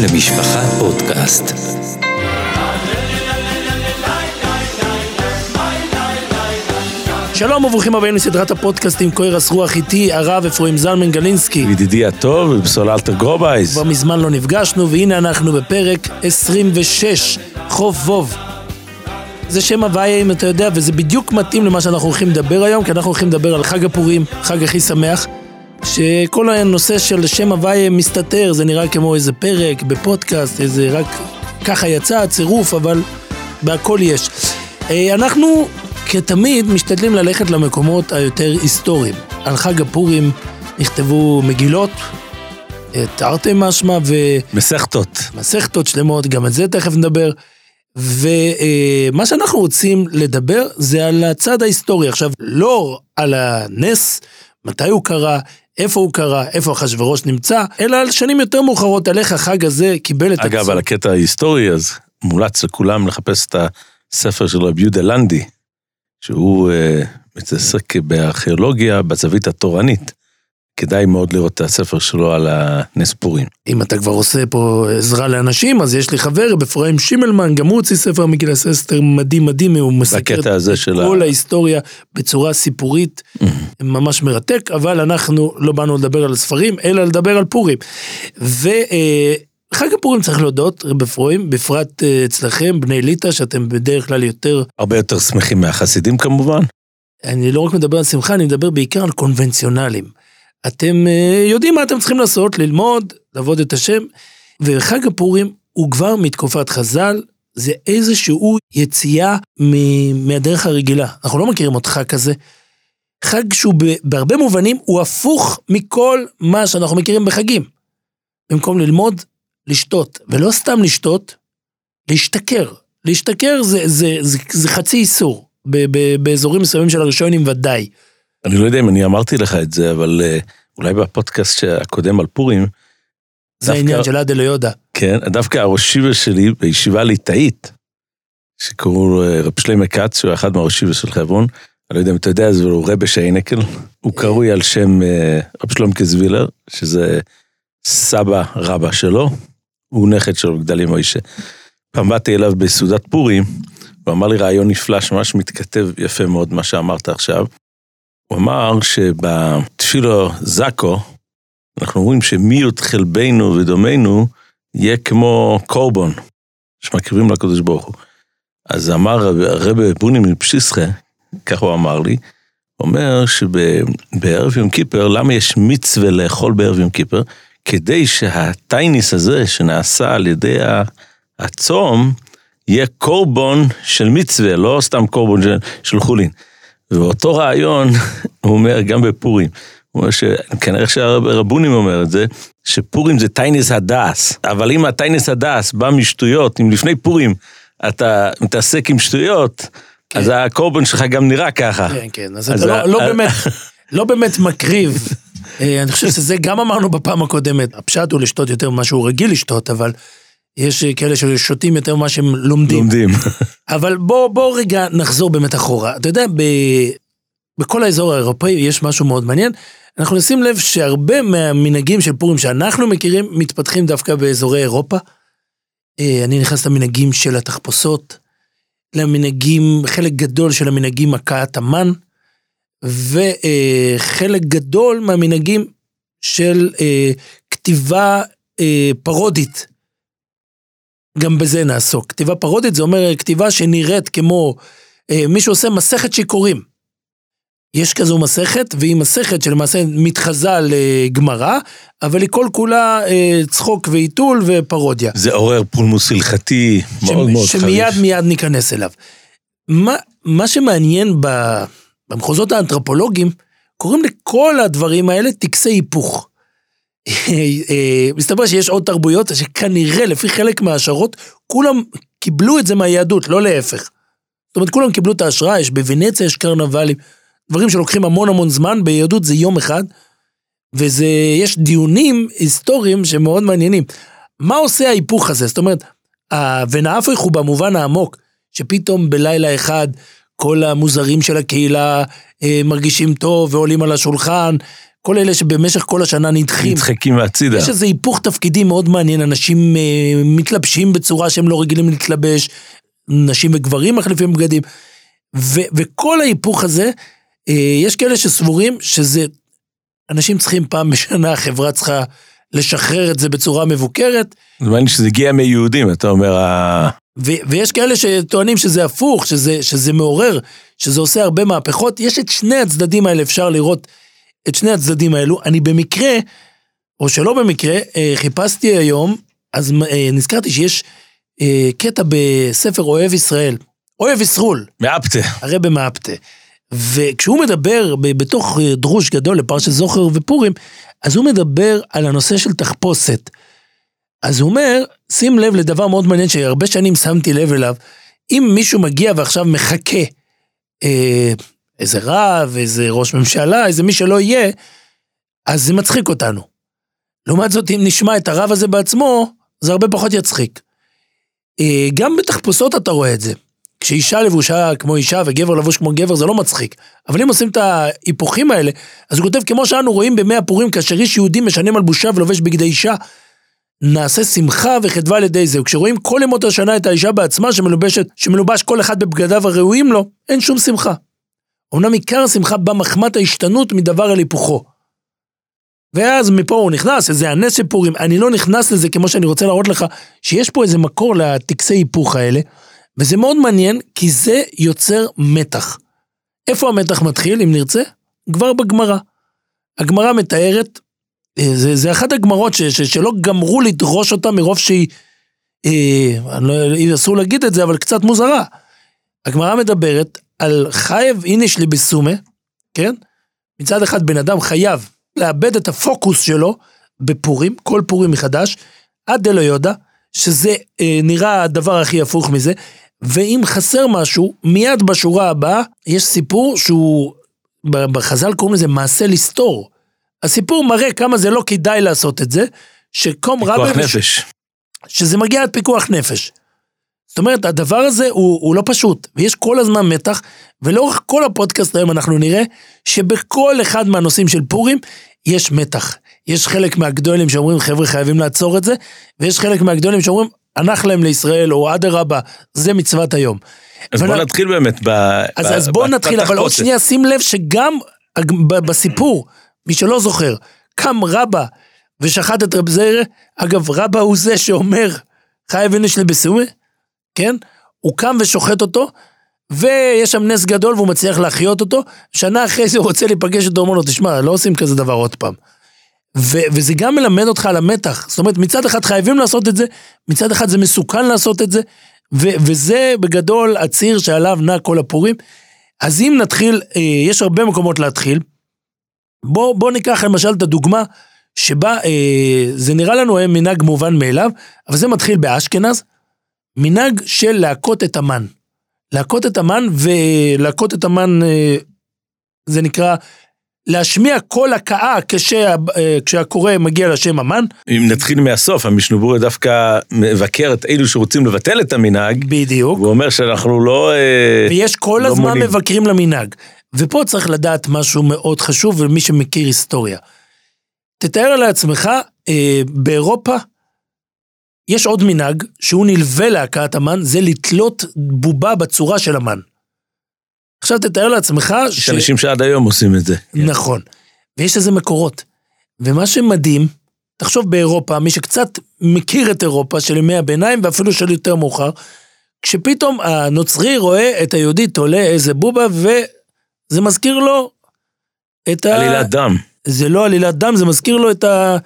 למשפחה פודקאסט. שלום וברוכים הבאים לסדרת הפודקאסטים קוירס רוח איתי, הרב אפרים זלמן גלינסקי. ידידי הטוב, בסוללתר גרובייז. כבר מזמן לא נפגשנו, והנה אנחנו בפרק 26, חוף ווב. זה שם הוויה, אם אתה יודע, וזה בדיוק מתאים למה שאנחנו הולכים לדבר היום, כי אנחנו הולכים לדבר על חג הפורים, חג הכי שמח, שכל הנושא של שם הוויה מסתתר, זה נראה כמו איזה פרק בפודקאסט, איזה רק ככה יצא, צירוף, אבל בהכל יש. אה, אנחנו כתמיד משתדלים ללכת למקומות היותר היסטוריים. על חג הפורים נכתבו מגילות, אה, תרתי משמע מסכתות. ומסכתות שלמות, גם על זה תכף נדבר. ומה שאנחנו רוצים לדבר זה על הצד ההיסטורי. עכשיו, לא על הנס, מתי הוא קרה, איפה הוא קרה, איפה אחשוורוש נמצא, אלא על שנים יותר מאוחרות, על איך החג הזה קיבל את אגב, הקצור. על הקטע ההיסטורי, אז מומלץ לכולם לחפש את הספר של רבי יהודה לנדי, שהוא אה, מתעסק בארכיאולוגיה בזווית התורנית. כדאי מאוד לראות את הספר שלו על הנס פורים. אם אתה כבר עושה פה עזרה לאנשים, אז יש לי חבר, אפרים שימלמן, גם הוא הוציא ספר מגילס אסתר מדהים מדהים, הוא מסקר הזה של ה... כל ההיסטוריה בצורה סיפורית, ממש מרתק, אבל אנחנו לא באנו לדבר על ספרים, אלא לדבר על פורים. וחג הפורים צריך להודות, רב אפרים, בפרט אה, אצלכם, בני ליטא, שאתם בדרך כלל יותר, הרבה יותר שמחים מהחסידים כמובן. אני לא רק מדבר על שמחה, אני מדבר בעיקר על קונבנציונלים. אתם אה, יודעים מה אתם צריכים לעשות, ללמוד, לעבוד את השם, וחג הפורים הוא כבר מתקופת חז"ל, זה איזשהו יציאה מהדרך הרגילה. אנחנו לא מכירים חג כזה. חג שהוא בהרבה מובנים הוא הפוך מכל מה שאנחנו מכירים בחגים. במקום ללמוד, לשתות, ולא סתם לשתות, להשתכר. להשתכר זה, זה, זה, זה חצי איסור, ב- ב- באזורים מסוימים של הראשונים ודאי. אני לא יודע אם אני אמרתי לך את זה, אבל אה, אולי בפודקאסט הקודם על פורים, זה העניין של עדה ליודה. כן, דווקא הראש שיבה שלי בישיבה ליטאית, שקראו אה, רב שלמה כץ, שהוא אחד מהראש שיבה של חברון, אני לא יודע אם אתה יודע, זה הוא רבה שיינקל, הוא קרוי על שם אה, רב שלומקה זווילר, שזה סבא רבא שלו, הוא נכד שלו בגדלים מוישה. פעם באתי אליו בסעודת פורים, הוא אמר לי רעיון נפלא שממש מתכתב יפה מאוד מה שאמרת עכשיו. הוא אמר שבתפילו זקו, אנחנו אומרים שמיות חלבנו ודומנו יהיה כמו קורבון, שמקריבים לקדוש ברוך הוא. אז אמר הרב בוני מפשיסחה, ככה הוא אמר לי, אומר שבערב יום כיפר, למה יש מצווה לאכול בערב יום כיפר? כדי שהטייניס הזה שנעשה על ידי הצום, יהיה קורבון של מצווה, לא סתם קורבון של, של חולין. ואותו רעיון, הוא אומר גם בפורים. הוא אומר שכנראה שהרבונים אומר את זה, שפורים זה טייניס הדס, אבל אם הטייניס הדס בא משטויות, אם לפני פורים אתה מתעסק עם שטויות, אז הקורבן שלך גם נראה ככה. כן, כן, אז אז אתה ה- לא, לא באמת, לא באמת מקריב. אה, אני חושב שזה גם אמרנו בפעם הקודמת, הפשט הוא לשתות יותר ממה שהוא רגיל לשתות, אבל יש אה, כאלה ששותים יותר ממה שהם לומדים. לומדים. אבל בוא, בוא רגע נחזור באמת אחורה. אתה יודע, ב... בכל האזור האירופאי יש משהו מאוד מעניין. אנחנו נשים לב שהרבה מהמנהגים של פורים שאנחנו מכירים מתפתחים דווקא באזורי אירופה. אה, אני נכנס למנהגים של התחפושות, למנהגים, חלק גדול של המנהגים הכאת המן, וחלק גדול מהמנהגים של אה, כתיבה פרודית. גם בזה נעסוק. כתיבה פרודית זה אומר כתיבה שנראית כמו אה, מישהו עושה מסכת שיכורים. יש כזו מסכת, והיא מסכת שלמעשה מתחזה לגמרא, אבל היא כל כולה אה, צחוק ועיתול ופרודיה. זה עורר פולמוס הלכתי מאוד מאוד חריף. שמיד מיד ניכנס אליו. מה, מה שמעניין ב, במחוזות האנתרופולוגיים, קוראים לכל הדברים האלה טקסי היפוך. אה, מסתבר שיש עוד תרבויות שכנראה לפי חלק מההשערות, כולם קיבלו את זה מהיהדות, לא להפך. זאת אומרת, כולם קיבלו את ההשראה, יש בוונציה יש קרנבלים, דברים שלוקחים המון המון זמן, ביהדות זה יום אחד, וזה, יש דיונים היסטוריים שמאוד מעניינים. מה עושה ההיפוך הזה? זאת אומרת, ונהפך הוא במובן העמוק, שפתאום בלילה אחד כל המוזרים של הקהילה אה, מרגישים טוב ועולים על השולחן, כל אלה שבמשך כל השנה נדחים. נדחקים הצידה. יש איזה היפוך תפקידים מאוד מעניין, אנשים אה, מתלבשים בצורה שהם לא רגילים להתלבש, נשים וגברים מחליפים בגדים, ו, וכל ההיפוך הזה, אה, יש כאלה שסבורים שזה, אנשים צריכים פעם בשנה, החברה צריכה לשחרר את זה בצורה מבוקרת. נדמה לי שזה הגיע מיהודים, אתה אומר, ה- ו- ויש כאלה שטוענים שזה הפוך, שזה, שזה מעורר, שזה עושה הרבה מהפכות. יש את שני הצדדים האלה, אפשר לראות את שני הצדדים האלו. אני במקרה, או שלא במקרה, אה, חיפשתי היום, אז אה, נזכרתי שיש אה, קטע בספר אוהב ישראל, אוהב ישרול, מאפתה. הרבי מאפתה. וכשהוא מדבר בתוך דרוש גדול לפרשת זוכר ופורים, אז הוא מדבר על הנושא של תחפושת. אז הוא אומר, שים לב לדבר מאוד מעניין שהרבה שנים שמתי לב אליו, אם מישהו מגיע ועכשיו מחכה, אה, איזה רב, איזה ראש ממשלה, איזה מי שלא יהיה, אז זה מצחיק אותנו. לעומת זאת, אם נשמע את הרב הזה בעצמו, זה הרבה פחות יצחיק. אה, גם בתחפושות אתה רואה את זה. כשאישה לבושה כמו אישה וגבר לבוש כמו גבר זה לא מצחיק. אבל אם עושים את ההיפוכים האלה, אז הוא כותב כמו שאנו רואים בימי הפורים כאשר איש יהודי משנה מלבושה ולובש בגדי אישה, נעשה שמחה וחדווה על ידי זה. וכשרואים כל ימות השנה את האישה בעצמה שמלובשת, שמלובש כל אחד בבגדיו הראויים לו, אין שום שמחה. אמנם עיקר השמחה בא מחמת ההשתנות מדבר אל היפוכו. ואז מפה הוא נכנס, איזה הנס של פורים, אני לא נכנס לזה כמו שאני רוצה להראות לך, שיש פה איזה מקור לטקסי היפוך האלה, וזה מאוד מעניין, כי זה יוצר מתח. איפה המתח מתחיל, אם נרצה? כבר בגמרא. הגמרא מתארת, אה, זה, זה אחת הגמרות ש, ש, שלא גמרו לדרוש אותה מרוב שהיא, אה, אני לא, אסור להגיד את זה, אבל קצת מוזרה. הגמרא מדברת על חייב איניש לבסומה, כן? מצד אחד בן אדם חייב לאבד את הפוקוס שלו בפורים, כל פורים מחדש, עד דלא יודע, שזה אה, נראה הדבר הכי הפוך מזה, ואם חסר משהו, מיד בשורה הבאה יש סיפור שהוא, בחז"ל קוראים לזה מעשה לסתור. הסיפור מראה כמה זה לא כדאי לעשות את זה, שקום רבי... פיקוח נפש. שזה מגיע עד פיקוח נפש. זאת אומרת, הדבר הזה הוא, הוא לא פשוט, ויש כל הזמן מתח, ולאורך כל הפודקאסט היום אנחנו נראה שבכל אחד מהנושאים של פורים יש מתח. יש חלק מהגדולים שאומרים, חבר'ה, חייבים לעצור את זה, ויש חלק מהגדולים שאומרים, הנח להם לישראל, או אדרבה, זה מצוות היום. אז אבל- בוא נתחיל באמת ב... אז, ב- אז בואו ב- נתחיל, אבל עוד. שנייה שים לב שגם בסיפור, מי שלא זוכר, קם רבא ושחט את רב זיירה, אגב רבא הוא זה שאומר חייב איניש לבסומה, כן? הוא קם ושוחט אותו, ויש שם נס גדול והוא מצליח להחיות אותו, שנה אחרי זה הוא רוצה להיפגש איתו, אומר לו, תשמע, לא עושים כזה דבר עוד פעם. ו- וזה גם מלמד אותך על המתח, זאת אומרת מצד אחד חייבים לעשות את זה, מצד אחד זה מסוכן לעשות את זה, ו- וזה בגדול הציר שעליו נע כל הפורים. אז אם נתחיל, אה, יש הרבה מקומות להתחיל. בוא, בוא ניקח למשל את הדוגמה שבה אה, זה נראה לנו היום מנהג מובן מאליו, אבל זה מתחיל באשכנז, מנהג של להכות את המן. להכות את המן, ולהכות את המן אה, זה נקרא להשמיע קול הקאה כשה, אה, כשהקורא מגיע לשם המן, אם נתחיל מהסוף, המשנובורי דווקא מבקר את אלו שרוצים לבטל את המנהג, בדיוק. והוא אומר שאנחנו לא... אה, ויש כל לא הזמן מונים. מבקרים למנהג. ופה צריך לדעת משהו מאוד חשוב, ומי שמכיר היסטוריה. תתאר לעצמך, אה, באירופה יש עוד מנהג שהוא נלווה להכאת המן, זה לתלות בובה בצורה של המן. עכשיו תתאר לעצמך יש אנשים שעד היום עושים את זה. נכון. ויש לזה מקורות. ומה שמדהים, תחשוב באירופה, מי שקצת מכיר את אירופה של ימי הביניים ואפילו של יותר מאוחר, כשפתאום הנוצרי רואה את היהודי תולה איזה בובה וזה מזכיר לו את ה... עלילת דם. זה לא עלילת דם, זה מזכיר לו את, ה...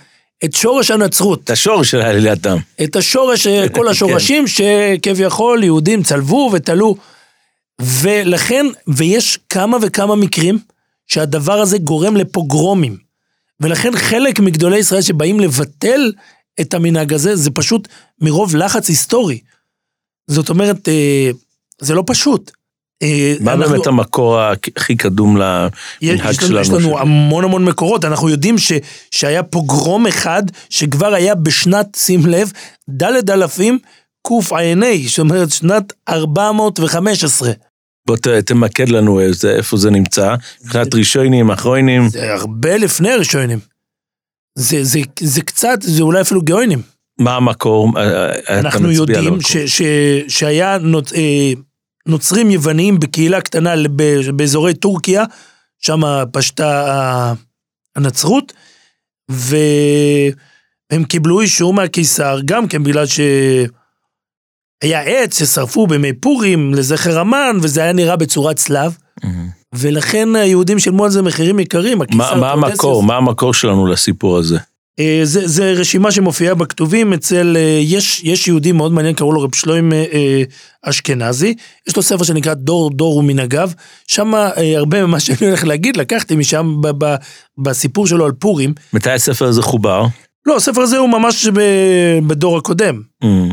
את שורש הנצרות. את השורש של עלילת דם. את השורש, כל השורשים שכביכול יהודים צלבו ותלו. ולכן, ויש כמה וכמה מקרים שהדבר הזה גורם לפוגרומים. ולכן חלק מגדולי ישראל שבאים לבטל את המנהג הזה, זה פשוט מרוב לחץ היסטורי. זאת אומרת, אה, זה לא פשוט. אה, מה אנחנו- באמת המקור הכי קדום למנהג שלנו? יש לנו ש- המון המון מקורות, אנחנו יודעים ש, שהיה פוגרום אחד שכבר היה בשנת, שים לב, ד' אלפים קע"ה, זאת אומרת שנת 415. בוא ת- תמקד לנו איזה, איפה זה נמצא, מבחינת ראשונים, אחרונים. זה הרבה לפני הראשונים. זה, זה, זה קצת, זה אולי אפילו גאונים. מה המקור? אה, אה, אנחנו יודעים המקור. ש, ש, שהיה נוצ, אה, נוצרים יווניים בקהילה קטנה באזורי טורקיה, שם פשטה הנצרות, והם קיבלו אישור מהקיסר, גם כן בגלל שהיה עץ ששרפו בימי פורים לזכר המן, וזה היה נראה בצורת צלב. ולכן היהודים שילמו על זה מחירים יקרים. הקיסר מה המקור? מה המקור שלנו לסיפור הזה? אה, זה, זה רשימה שמופיעה בכתובים אצל, אה, יש, יש יהודי מאוד מעניין, קראו לו רב שלוים אה, אשכנזי, יש לו ספר שנקרא דור דור ומנהגיו, שם הרבה ממה שאני הולך להגיד לקחתי משם ב, ב, בסיפור שלו על פורים. מתי הספר הזה חובר? לא, הספר הזה הוא ממש ב, בדור הקודם, מהמם.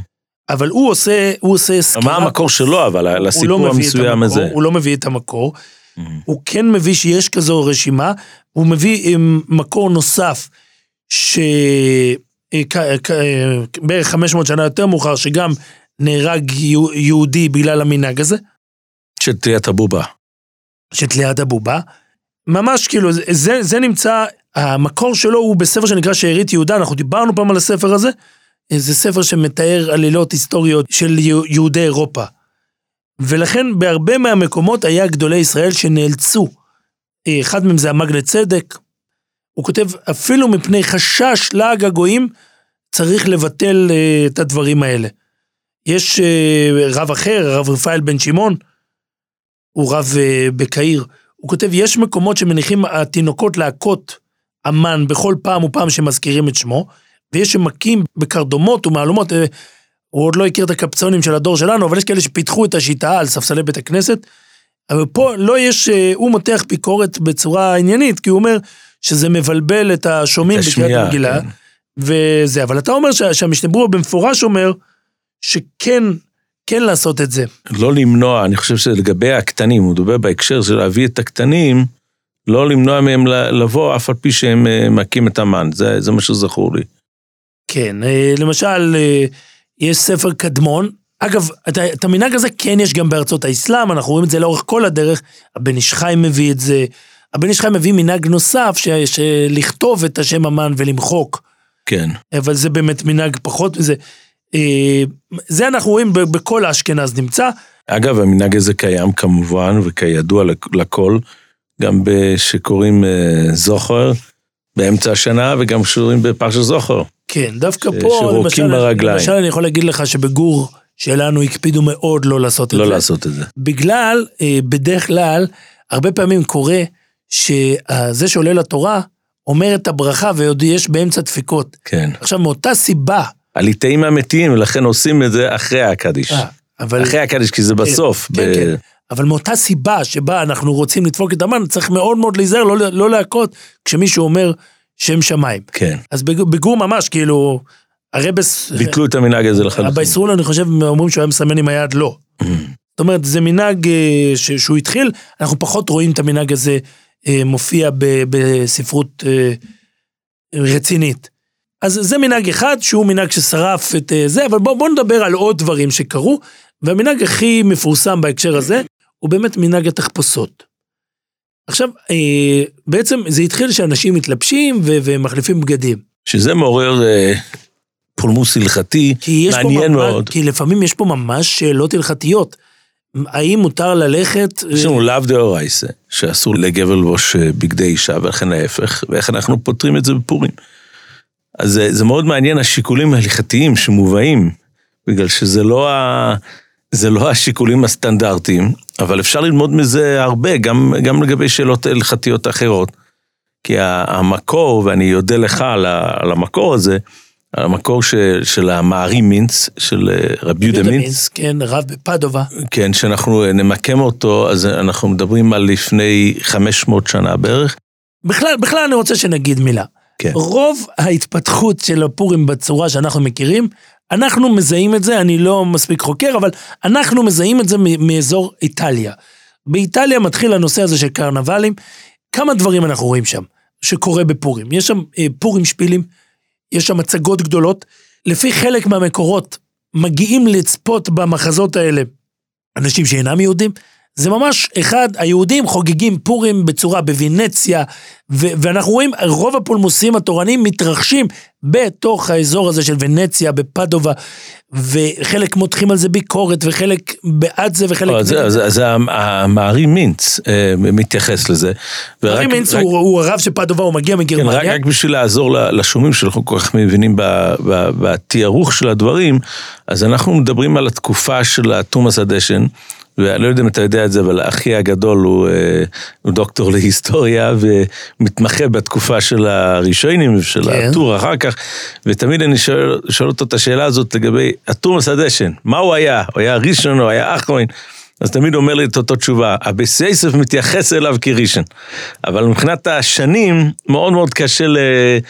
אבל הוא עושה, הוא עושה סקירה. מה המקור שלו, אבל לא לסיפור את המסוים המקור, הזה? הוא לא מביא את המקור, מהמם. הוא כן מביא שיש כזו רשימה, הוא מביא מקור נוסף, שבערך 500 שנה יותר מאוחר, שגם נהרג יהו- יהודי בגלל המנהג הזה, של תליית הבובה. של תליית הבובה. ממש כאילו, זה- זה, נמצא, המקור שלו הוא בספר שנקרא שארית יהודה, אנחנו דיברנו פעם על הספר הזה, זה ספר שמתאר עלילות היסטוריות של יה- יהודי אירופה. ולכן בהרבה מהמקומות היה גדולי ישראל שנאלצו. אחד מהם זה המג לצדק. הוא כותב, אפילו מפני חשש לעג הגויים, צריך לבטל אה, את הדברים האלה. יש אה, רב אחר, הרב רפאל בן שמעון, הוא רב אה, בקהיר, הוא כותב, יש מקומות שמניחים התינוקות להכות המן בכל פעם ופעם שמזכירים את שמו, ויש שמכים בקרדומות ומהלומות, אה, הוא עוד לא הכיר את הקפצונים של הדור שלנו, אבל יש כאלה שפיתחו את השיטה על ספסלי בית הכנסת. אבל פה לא יש, הוא מותח ביקורת בצורה עניינית, כי הוא אומר שזה מבלבל את השומעים בקריאת המגילה, כן. וזה, אבל אתה אומר שה- שהמשנה ברורה במפורש אומר שכן, כן לעשות את זה. לא למנוע, אני חושב שלגבי הקטנים, הוא מדבר בהקשר של להביא את הקטנים, לא למנוע מהם לבוא, אף על פי שהם אה, מכים את המן, זה, זה מה שזכור לי. כן, אה, למשל, אה, יש ספר קדמון. אגב, את את המנהג הזה כן יש גם בארצות האסלאם, אנחנו רואים את זה לאורך כל הדרך. הבן איש חי מביא את זה. הבן איש חי מביא מנהג נוסף, ש- שלכתוב את השם המן ולמחוק. כן. אבל זה באמת מנהג פחות מזה. אה, זה אנחנו רואים בכל האשכנז נמצא. אגב, המנהג הזה קיים כמובן, וכידוע לכ- לכל, גם שקוראים זוכר באמצע השנה, וגם שקוראים בפרשת זוכר. כן, דווקא ש- פה, שרוקים למשל, ברגליים. למשל אני יכול להגיד לך שבגור שלנו הקפידו מאוד לא לעשות את לא זה. לעשות את זה. בגלל, אה, בדרך כלל, הרבה פעמים קורה שזה שעולה לתורה אומר את הברכה ועוד יש באמצע דפיקות. כן. עכשיו, מאותה סיבה, הליטאים מהמתים, ולכן עושים את זה אחרי הקדיש. אה, אבל, אחרי הקדיש, כי זה בסוף. כן, ב- כן. אבל מאותה סיבה שבה אנחנו רוצים לדפוק את המן, צריך מאוד מאוד להיזהר, לא, לא להכות כשמישהו אומר שם שמיים. כן. אז בג- בגור ממש, כאילו, הרבס... ביטלו את המנהג הזה לחלוטין. בישרול, אני חושב, אומרים שהוא היה מסמן עם היד לא. זאת אומרת, זה מנהג אה, ש- שהוא התחיל, אנחנו פחות רואים את המנהג הזה מופיע ב- בספרות אה, רצינית. אז זה מנהג אחד שהוא מנהג ששרף את אה, זה, אבל בואו בוא נדבר על עוד דברים שקרו, והמנהג הכי מפורסם בהקשר הזה הוא באמת מנהג התחפושות. עכשיו, אה, בעצם זה התחיל שאנשים מתלבשים ו- ומחליפים בגדים. שזה מעורר אה, פולמוס הלכתי, פה מעניין ממש, מאוד. כי לפעמים יש פה ממש שאלות הלכתיות. האם מותר ללכת... יש לנו לאו דאורייסה, שאסור לגבר ללבוש אה, בגדי אישה, ולכן ההפך, ואיך אנחנו פותרים את זה בפורים. אז זה, זה מאוד מעניין השיקולים ההלכתיים שמובאים, בגלל שזה לא, ה, זה לא השיקולים הסטנדרטיים, אבל אפשר ללמוד מזה הרבה, גם, גם לגבי שאלות הלכתיות אחרות. כי המקור, ואני אודה לך על, המקור הזה, המקור של, של המערי מינץ, של אה, רבי יהודה מינץ, כן, רב בפדובה. כן, שאנחנו נמקם אותו, אז אנחנו מדברים על לפני 500 שנה בערך. בכלל, בכלל אני רוצה שנגיד מילה. כן. רוב ההתפתחות של הפורים בצורה שאנחנו מכירים, אנחנו מזהים את זה, אני לא מספיק חוקר, אבל אנחנו מזהים את זה מאזור איטליה. באיטליה מתחיל הנושא הזה של קרנבלים. כמה דברים אנחנו רואים שם, שקורה בפורים. יש שם אה, פורים שפילים, יש שם הצגות גדולות. לפי חלק מהמקורות, מגיעים לצפות במחזות האלה אנשים שאינם יהודים, זה ממש אחד, היהודים חוגגים פורים בצורה בוונציה, ו- ואנחנו רואים רוב הפולמוסים התורניים מתרחשים בתוך האזור הזה של ונציה, בפדובה, וחלק מותחים על זה ביקורת, וחלק בעד זה, וחלק... לא, זה, זה, זה המערי מינץ אה, מתייחס לזה. ורק- ארי מינץ רק- הוא, הוא הרב של פדובה, הוא מגיע כן, רק, מגרמניה. רק בשביל לעזור לשומעים שאנחנו כל כך מבינים בתיארוך של הדברים, אז אנחנו מדברים על התקופה של התומאס הדשן, ואני לא יודע אם אתה יודע את זה, אבל אחי הגדול הוא, אה, הוא דוקטור להיסטוריה ומתמחה בתקופה של הראשונים ושל כן. הטור אחר כך, ותמיד אני שואל, שואל אותו את השאלה הזאת לגבי התומאס הדשן, מה הוא היה? הוא היה ראשון או היה אחרון? אז תמיד אומר לי את אותו תשובה, הבסייסף מתייחס אליו כראשון. אבל מבחינת השנים, מאוד מאוד קשה ל...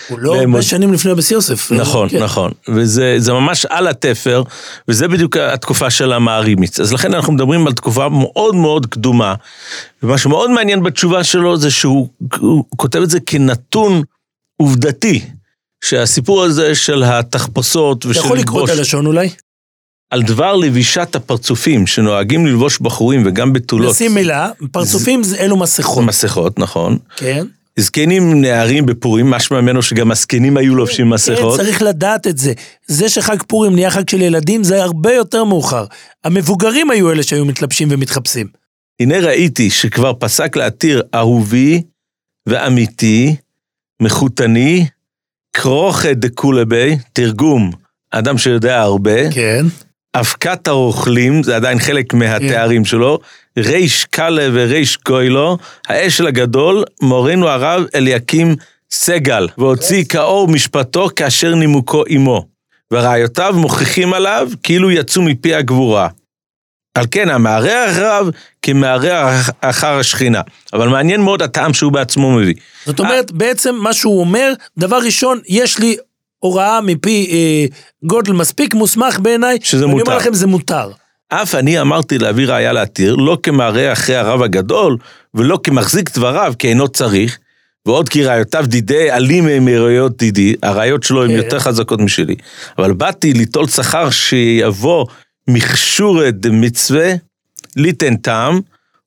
הוא לא. הרבה שנים לפני אבס יוסף. נכון, כן. נכון. וזה זה ממש על התפר, וזה בדיוק התקופה של המערימיץ. אז לכן אנחנו מדברים על תקופה מאוד מאוד קדומה. ומה שמאוד מעניין בתשובה שלו זה שהוא הוא כותב את זה כנתון עובדתי. שהסיפור הזה של התחפושות אתה ושל יכול לקרוא את הלשון אולי? על דבר לבישת הפרצופים שנוהגים ללבוש בחורים וגם בתולות. נשים מילה, פרצופים זה אלו מסכות. מסכות, נכון. כן. זקנים נערים בפורים, משמע ממנו שגם הזקנים היו לובשים מסכות. כן, צריך לדעת את זה. זה שחג פורים נהיה חג של ילדים, זה הרבה יותר מאוחר. המבוגרים היו אלה שהיו מתלבשים ומתחפשים. הנה ראיתי שכבר פסק להתיר אהובי ואמיתי, מחותני, כרוכה דקולבי, תרגום, אדם שיודע הרבה, כן. אבקת הרוכלים, זה עדיין חלק מהתארים שלו, ריש קאלה וריש קוילו, האשל הגדול, מורנו הרב אליקים סגל, והוציא כאור משפטו כאשר נימוקו עמו. ורעיותיו מוכיחים עליו כאילו יצאו מפי הגבורה. על כן, המארח רב כמארח אחר השכינה. אבל מעניין מאוד הטעם שהוא בעצמו מביא. זאת אומרת, בעצם מה שהוא אומר, דבר ראשון, יש לי הוראה מפי אה, גודל מספיק מוסמך בעיניי, שזה מותר. אומר לכם, זה מותר. אף אני אמרתי להביא ראיה להתיר, לא כמראה אחרי הרב הגדול, ולא כמחזיק דבריו, כי אינו צריך, ועוד כי ראיותיו דידי עלים הם מראיות דידי, הראיות שלו הן כן. יותר חזקות משלי. אבל באתי ליטול שכר שיבוא מכשורי דמצווה, ליתן טעם,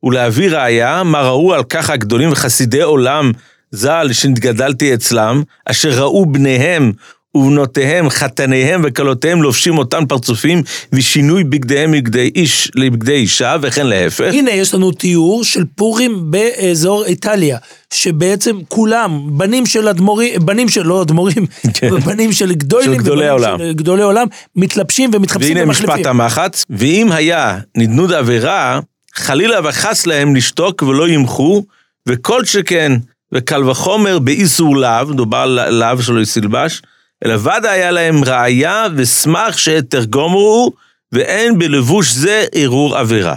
ולהביא ראיה מה ראו על כך הגדולים וחסידי עולם ז"ל שנתגדלתי אצלם, אשר ראו בניהם ובנותיהם, חתניהם וכלותיהם לובשים אותם פרצופים, ושינוי בגדיהם מבגדי איש לבגדי אישה, וכן להפך. הנה, יש לנו תיאור של פורים באזור איטליה, שבעצם כולם, בנים של אדמו"רים, בנים של, לא אדמו"רים, כן. בנים של גדולים, של גדולי עולם. של גדולי עולם, מתלבשים ומתחפשים והנה משפט ומחליפים. המחץ, ואם היה נדנוד עבירה, חלילה וחס להם לשתוק ולא ימחו, וכל שכן, וקל וחומר באיסור לאו, דובר לאו שלא יסילבש, אלא ודא היה להם ראיה ושמח שתרגומו, ואין בלבוש זה ערעור עבירה.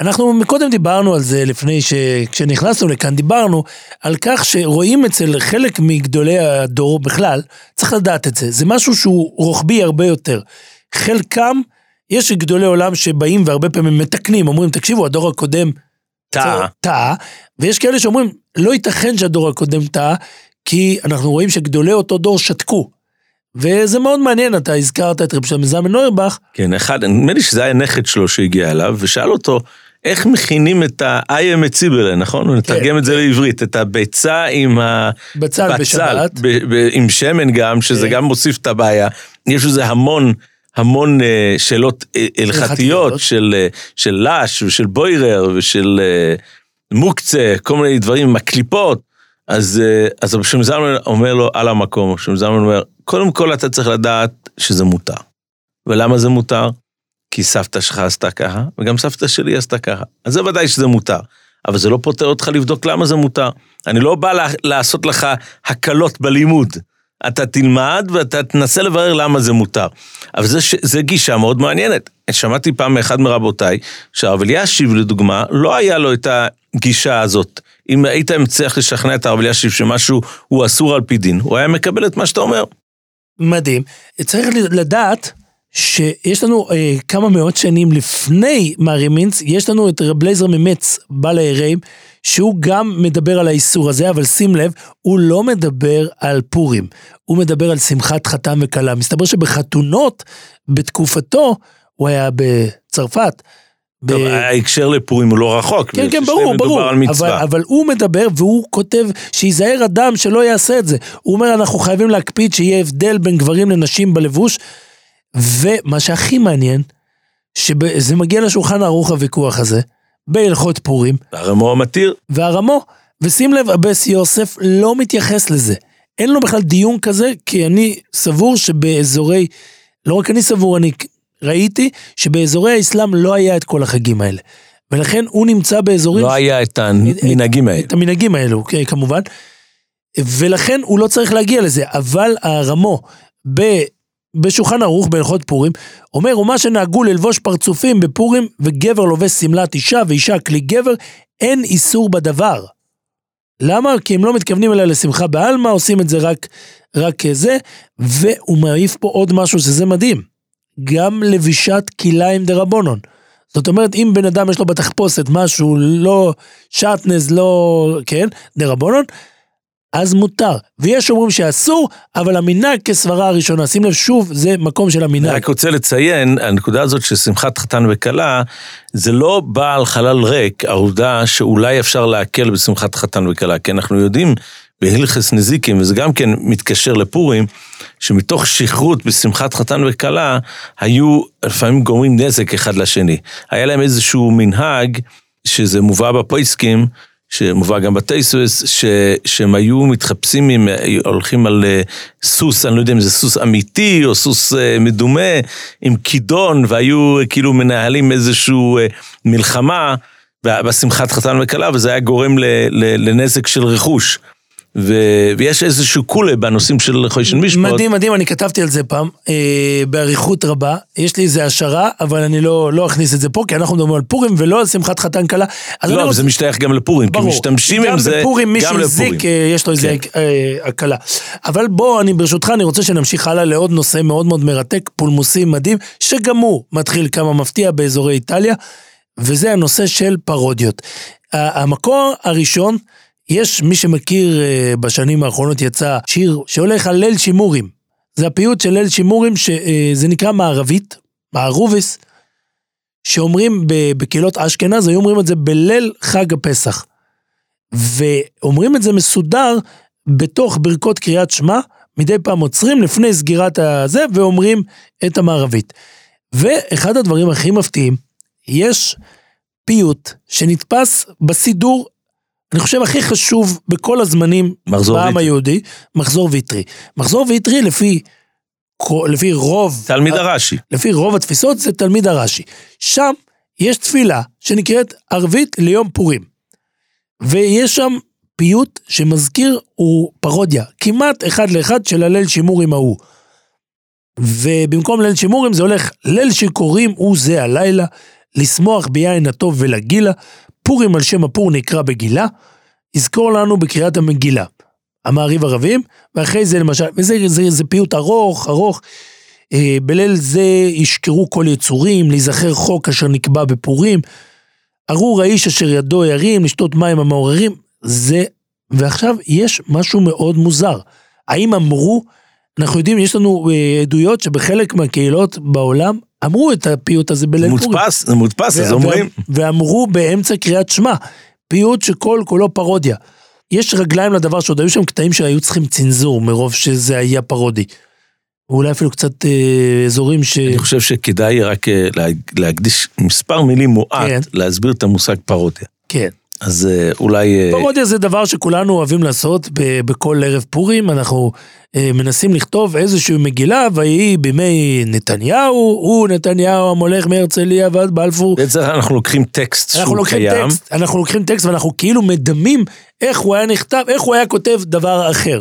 אנחנו מקודם דיברנו על זה לפני ש... כשנכנסנו לכאן, דיברנו על כך שרואים אצל חלק מגדולי הדור בכלל, צריך לדעת את זה, זה משהו שהוא רוחבי הרבה יותר. חלקם, יש גדולי עולם שבאים והרבה פעמים מתקנים, אומרים, תקשיבו, הדור הקודם טעה. טעה, ויש כאלה שאומרים, לא ייתכן שהדור הקודם טעה, כי אנחנו רואים שגדולי אותו דור שתקו. וזה מאוד מעניין, אתה הזכרת את רב שלמה זלמן נוירבך, כן, אחד, נדמה לי שזה היה נכד שלו שהגיע אליו, ושאל אותו, איך מכינים את ה-I am a ציבלה, נכון? הוא נתרגם את זה לעברית, את הביצה עם ה... בצל בשבת. עם שמן גם, שזה כן. גם מוסיף את הבעיה. יש לזה המון, המון אה, שאלות אה, הלכתיות. של, אה, של לש ושל בוירר ושל מוקצה, כל מיני דברים הקליפות. אז, אה, אז רבי שלמה זלמן אומר לו על המקום, רבי שלמה זלמן אומר, קודם כל אתה צריך לדעת שזה מותר. ולמה זה מותר? כי סבתא שלך עשתה ככה, וגם סבתא שלי עשתה ככה. אז זה ודאי שזה מותר. אבל זה לא פותר אותך לבדוק למה זה מותר. אני לא בא לה- לעשות לך הקלות בלימוד. אתה תלמד ואתה תנסה לברר למה זה מותר. אבל זה, זה גישה מאוד מעניינת. שמעתי פעם מאחד מרבותיי, שהרב אלישיב לדוגמה, לא היה לו את הגישה הזאת. אם היית מצליח לשכנע את הרב אלישיב שמשהו הוא אסור על פי דין, הוא היה מקבל את מה שאתה אומר. מדהים. צריך לדעת שיש לנו אה, כמה מאות שנים לפני מארי מינץ, יש לנו את רב לייזר ממץ, בעל היראים, שהוא גם מדבר על האיסור הזה, אבל שים לב, הוא לא מדבר על פורים, הוא מדבר על שמחת חתם וכלה. מסתבר שבחתונות, בתקופתו, הוא היה בצרפת, ב- טוב, ההקשר לפורים הוא לא רחוק. כן, כן, ברור, ברור. אבל. אבל הוא מדבר והוא כותב שייזהר אדם שלא יעשה את זה. הוא אומר, אנחנו חייבים להקפיד שיהיה הבדל בין גברים לנשים בלבוש. ומה שהכי מעניין, שזה מגיע לשולחן ערוך הוויכוח הזה, בהלכות פורים, הרמו המתיר, והרמו, ושים לב, אבס יוסף לא מתייחס לזה. אין לו בכלל דיון כזה, כי אני סבור שבאזורי, לא רק אני סבור, אני ראיתי שבאזורי האסלאם לא היה את כל החגים האלה. ולכן הוא נמצא באזורים... לא היה את המנהגים האלה. את המנהגים האלו, כן, כמובן. ולכן הוא לא צריך להגיע לזה, אבל הרמו ב... בשולחן ערוך בהלכות פורים, אומר, ומה שנהגו ללבוש פרצופים בפורים, וגבר לובש שמלת אישה ואישה כלי גבר, אין איסור בדבר. למה? כי הם לא מתכוונים אליה לשמחה בעלמא, עושים את זה רק, רק זה, והוא מעיף פה עוד משהו שזה מדהים. גם לבישת כליים דרבונון. זאת אומרת, אם בן אדם יש לו בתחפושת משהו לא שעטנז, לא, כן, דרבונון, אז מותר. ויש אומרים שאסור, אבל המנהג כסברה הראשונה. שים לב, שוב, זה מקום של אני המנהג. רק רוצה לציין, הנקודה הזאת של שמחת חתן וכלה, זה לא בא על חלל ריק, העובדה שאולי אפשר להקל בשמחת חתן וכלה, כי אנחנו יודעים בהלכס נזיקים, וזה גם כן מתקשר לפורים, שמתוך שכרות בשמחת חתן וכלה, היו לפעמים גורמים נזק אחד לשני. היה להם איזשהו מנהג, שזה מובא בפויסקים, שמובא גם בטייסוס, ש, שהם היו מתחפשים, עם, הולכים על אה, סוס, אני לא יודע אם זה סוס אמיתי או סוס אה, מדומה, עם כידון, והיו אה, כאילו מנהלים איזשהו אה, מלחמה בשמחת חתן וכלה, וזה היה גורם לנזק של רכוש. ו, ויש איזשהו קולה בנושאים של חוישן משפט. מדהים, מדהים, אני כתבתי על זה פעם, אה, באריכות רבה. יש לי איזה השערה, אבל אני לא, לא אכניס את זה פה, כי אנחנו מדברים על פורים ולא על שמחת חתן כלה. לא, אבל רוצה- זה משתייך גם לפורים, כי ברור. משתמשים עם זה גם בפורים מי גם לפורים. שהזיק, אה, יש לו איזה אה, הקלה. אבל בוא, אני ברשותך, אני רוצה שנמשיך הלאה לעוד נושא מאוד מאוד מרתק, פולמוסי מדהים, שגם הוא מתחיל כמה מפתיע באזורי איטליה, וזה הנושא של פרודיות. המקור הראשון, יש מי שמכיר, אה, בשנים האחרונות יצא שיר שהולך על ליל שימורים. זה הפיוט של ליל שימורים, שזה נקרא מערבית, מערוביס, שאומרים בקהילות אשכנז, היו אומרים את זה בליל חג הפסח. ואומרים את זה מסודר בתוך ברכות קריאת שמע, מדי פעם עוצרים לפני סגירת הזה ואומרים את המערבית. ואחד הדברים הכי מפתיעים, יש פיוט שנתפס בסידור, אני חושב הכי חשוב בכל הזמנים בעם. היהודי, מחזור ויטרי. מחזור ויטרי לפי, לפי רוב... תלמיד הרש"י. לפי רוב התפיסות זה תלמיד הרש"י. שם יש תפילה שנקראת ערבית ליום פורים. ויש שם פיוט שמזכיר, הוא פרודיה, כמעט אחד לאחד של הליל שימורים ההוא. ובמקום ליל שימורים זה הולך, ליל שיכורים הוא זה הלילה, לשמוח ביין הטוב ולגילה, פורים על שם הפור נקרא בגילה, יזכור לנו בקריאת המגילה. המעריב ערבים, ואחרי זה למשל, וזה זה, זה פיוט ארוך, ארוך. אה, בליל זה ישכרו כל יצורים, להיזכר חוק אשר נקבע בפורים. ארור האיש אשר ידו ירים, לשתות מים המעוררים, זה... ועכשיו יש משהו מאוד מוזר. האם אמרו, אנחנו יודעים, יש לנו אה, עדויות שבחלק מהקהילות בעולם אמרו את הפיוט הזה בליל פורים. מודפס, זה מודפס, אז אומרים. ואמרו באמצע קריאת שמע, פיוט שכל כולו פרודיה. יש רגליים לדבר שעוד היו שם קטעים שהיו צריכים צנזור מרוב שזה היה פרודי. ואולי אפילו קצת אה, אזורים ש... אני חושב שכדאי רק אה, לה- להקדיש מספר מילים מועט, כן. להסביר את המושג פרודיה. כן. אז אה, אולי... אה, פרודיה זה דבר שכולנו אוהבים לעשות ב- בכל ערב פורים, אנחנו אה, מנסים לכתוב איזושהי מגילה, ויהי בימי נתניהו, הוא נתניהו המולך מהרצליה ועד בלפור. בעצם אנחנו לוקחים טקסט אנחנו שהוא לוקחים קיים, טקסט, אנחנו לוקחים טקסט ואנחנו כאילו מדמים איך הוא היה נכתב, איך הוא היה כותב דבר אחר.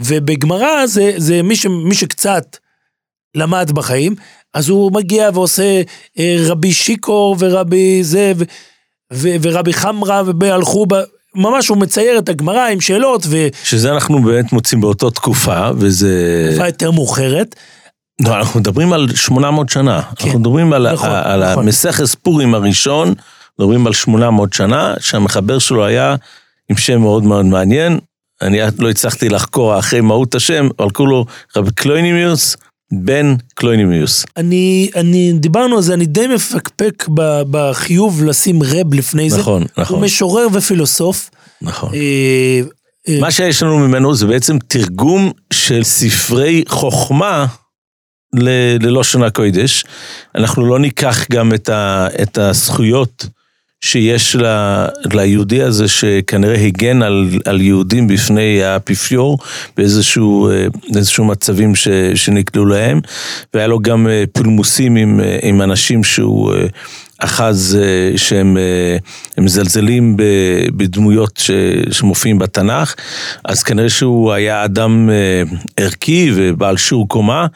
ובגמרא זה, זה מי, ש, מי שקצת למד בחיים, אז הוא מגיע ועושה אה, רבי שיקור ורבי זה, ו, ו, ורבי חמרה והלכו, ב- ממש הוא מצייר את הגמרא עם שאלות שזה אנחנו באמת מוצאים באותה תקופה, וזה... ותקופה יותר מאוחרת. לא, אנחנו מדברים על 800 שנה. כן. אנחנו מדברים על, נכון, על נכון. המסכת פורים הראשון, מדברים על 800 שנה, שהמחבר שלו היה עם שם מאוד מאוד מעניין. אני לא הצלחתי לחקור אחרי מהות השם, אבל קראו לו רבי קלונימוס בן קלונימוס. אני, אני, דיברנו על זה, אני די מפקפק ב- בחיוב לשים רב לפני זה. נכון, הוא נכון, משורר ופילוסוף. נכון. אה, אה, מה שיש לנו ממנו זה בעצם תרגום של ספרי חוכמה ל- ללושן הקודש. אנחנו לא ניקח גם את, ה, את הזכויות שיש ליהודי הזה שכנראה הגן על, על יהודים בפני האפיפיור באיזשהו אה, מצבים ש, שנקלעו להם, והיה לו גם אה, פולמוסים עם, אה, עם אנשים שהוא אחז אה, שהם אה, מזלזלים בדמויות שמופיעים בתנ"ך, אז כנראה שהוא היה אדם אה, ערכי ובעל שיעור קומה,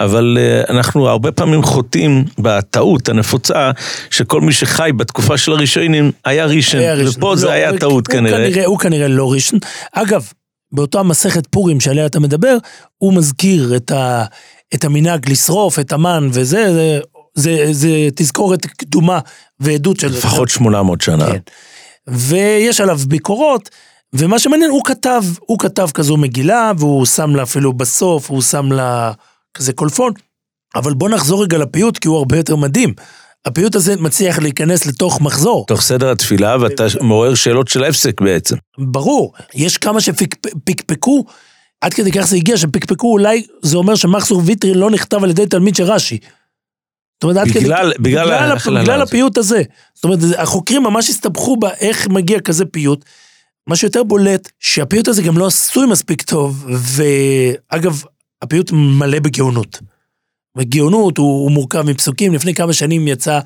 אבל אנחנו הרבה פעמים חוטאים בטעות הנפוצה שכל מי שחי בתקופה של הראשונים היה היה ראשון. ופה זה לא, היה הוא- טעות הוא כנראה. הוא כנראה לא ראשון. אגב, באותה מסכת פורים שעליה אתה מדבר, הוא מזכיר את, ה, את המנהג לשרוף את המן וזה, זה, זה, זה תזכורת קדומה ועדות של... לפחות 800 שנה. כן. ויש עליו ביקורות, ומה שמעניין, הוא כתב, הוא כתב כזו מגילה, והוא שם לה אפילו בסוף, הוא שם לה כזה קולפון. אבל בוא נחזור רגע לפיוט, כי הוא הרבה יותר מדהים. הפיוט הזה מצליח להיכנס לתוך מחזור. תוך סדר התפילה, ואתה מעורר שאלות של הפסק בעצם. ברור, יש כמה שפקפקו, עד כדי כך זה הגיע, שפקפקו אולי, זה אומר שמחזור ויטרי לא נכתב על ידי תלמיד של רש"י. זאת אומרת, עד כדי... בגלל- בגלל בגלל, ההכללה בגלל. הפיוט הזה. זאת אומרת, החוקרים ממש הסתבכו באיך מגיע כזה פיוט. מה שיותר בולט, שהפיוט הזה גם לא עשוי מספיק טוב, ואגב, הפיוט מלא בגאונות. וגאונות הוא, הוא מורכב מפסוקים, לפני כמה שנים יצא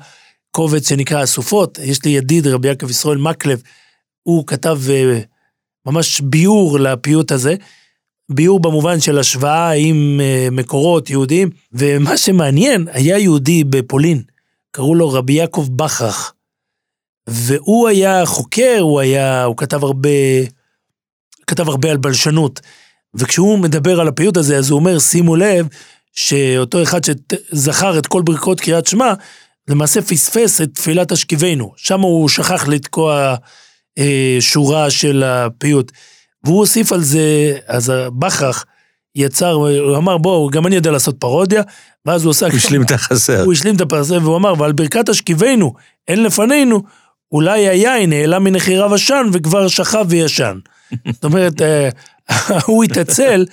קובץ שנקרא אסופות, יש לי ידיד רבי יעקב ישראל מקלב, הוא כתב אה, ממש ביור לפיוט הזה, ביור במובן של השוואה עם אה, מקורות יהודיים, ומה שמעניין, היה יהודי בפולין, קראו לו רבי יעקב בכרך, והוא היה חוקר, הוא היה, הוא כתב הרבה, כתב הרבה על בלשנות, וכשהוא מדבר על הפיוט הזה, אז הוא אומר, שימו לב, שאותו אחד שזכר את כל ברכות קריאת שמע, למעשה פספס את תפילת השכיבנו. שם הוא שכח לתקוע אה, שורה של הפיוט. והוא הוסיף על זה, אז בכרך יצר, הוא אמר, בואו, גם אני יודע לעשות פרודיה, ואז הוא עושה... הוא השלים את החסר. הוא השלים את הפרסה והוא אמר, ועל ברכת השכיבנו, אין לפנינו, אולי היין העלה מנחיריו עשן וכבר שכב וישן. זאת אומרת, אה, הוא התעצל,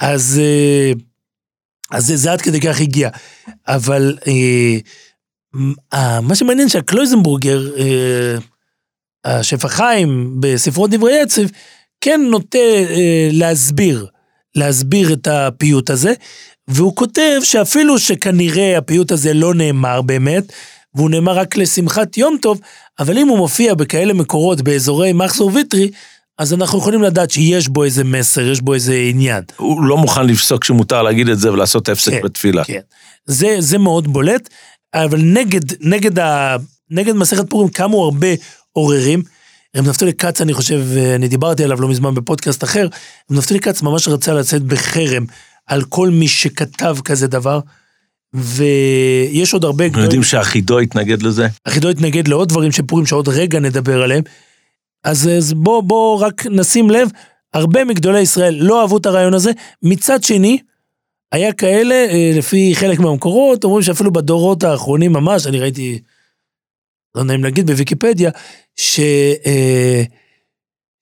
אז, אה, אז זה, זה עד כדי כך הגיע. אבל אה, מה שמעניין שהקלויזנבורגר, השפע חיים בספרות דברי עצב, כן נוטה אה, להסביר, להסביר את הפיוט הזה, והוא כותב שאפילו שכנראה הפיוט הזה לא נאמר באמת, והוא נאמר רק לשמחת יום טוב, אבל אם הוא מופיע בכאלה מקורות באזורי מחזור ויטרי, אז אנחנו יכולים לדעת שיש בו איזה מסר, יש בו איזה עניין. הוא לא מוכן לפסוק שמותר להגיד את זה ולעשות הפסק כן, בתפילה. כן. זה, זה מאוד בולט, אבל נגד, נגד, ה, נגד מסכת פורים קמו הרבה עוררים. רב נפתלי כץ, אני חושב, אני דיברתי עליו לא מזמן בפודקאסט אחר, רב נפתלי כץ ממש רצה לצאת בחרם על כל מי שכתב כזה דבר, ויש עוד הרבה... אנחנו יודעים שהחידו התנגד לזה. אחידו התנגד לעוד דברים של פורים שעוד רגע נדבר עליהם. אז, אז בוא, בוא רק נשים לב, הרבה מגדולי ישראל לא אהבו את הרעיון הזה. מצד שני, היה כאלה, אה, לפי חלק מהמקורות, אומרים שאפילו בדורות האחרונים ממש, אני ראיתי, לא נעים להגיד, בוויקיפדיה, ש... אה,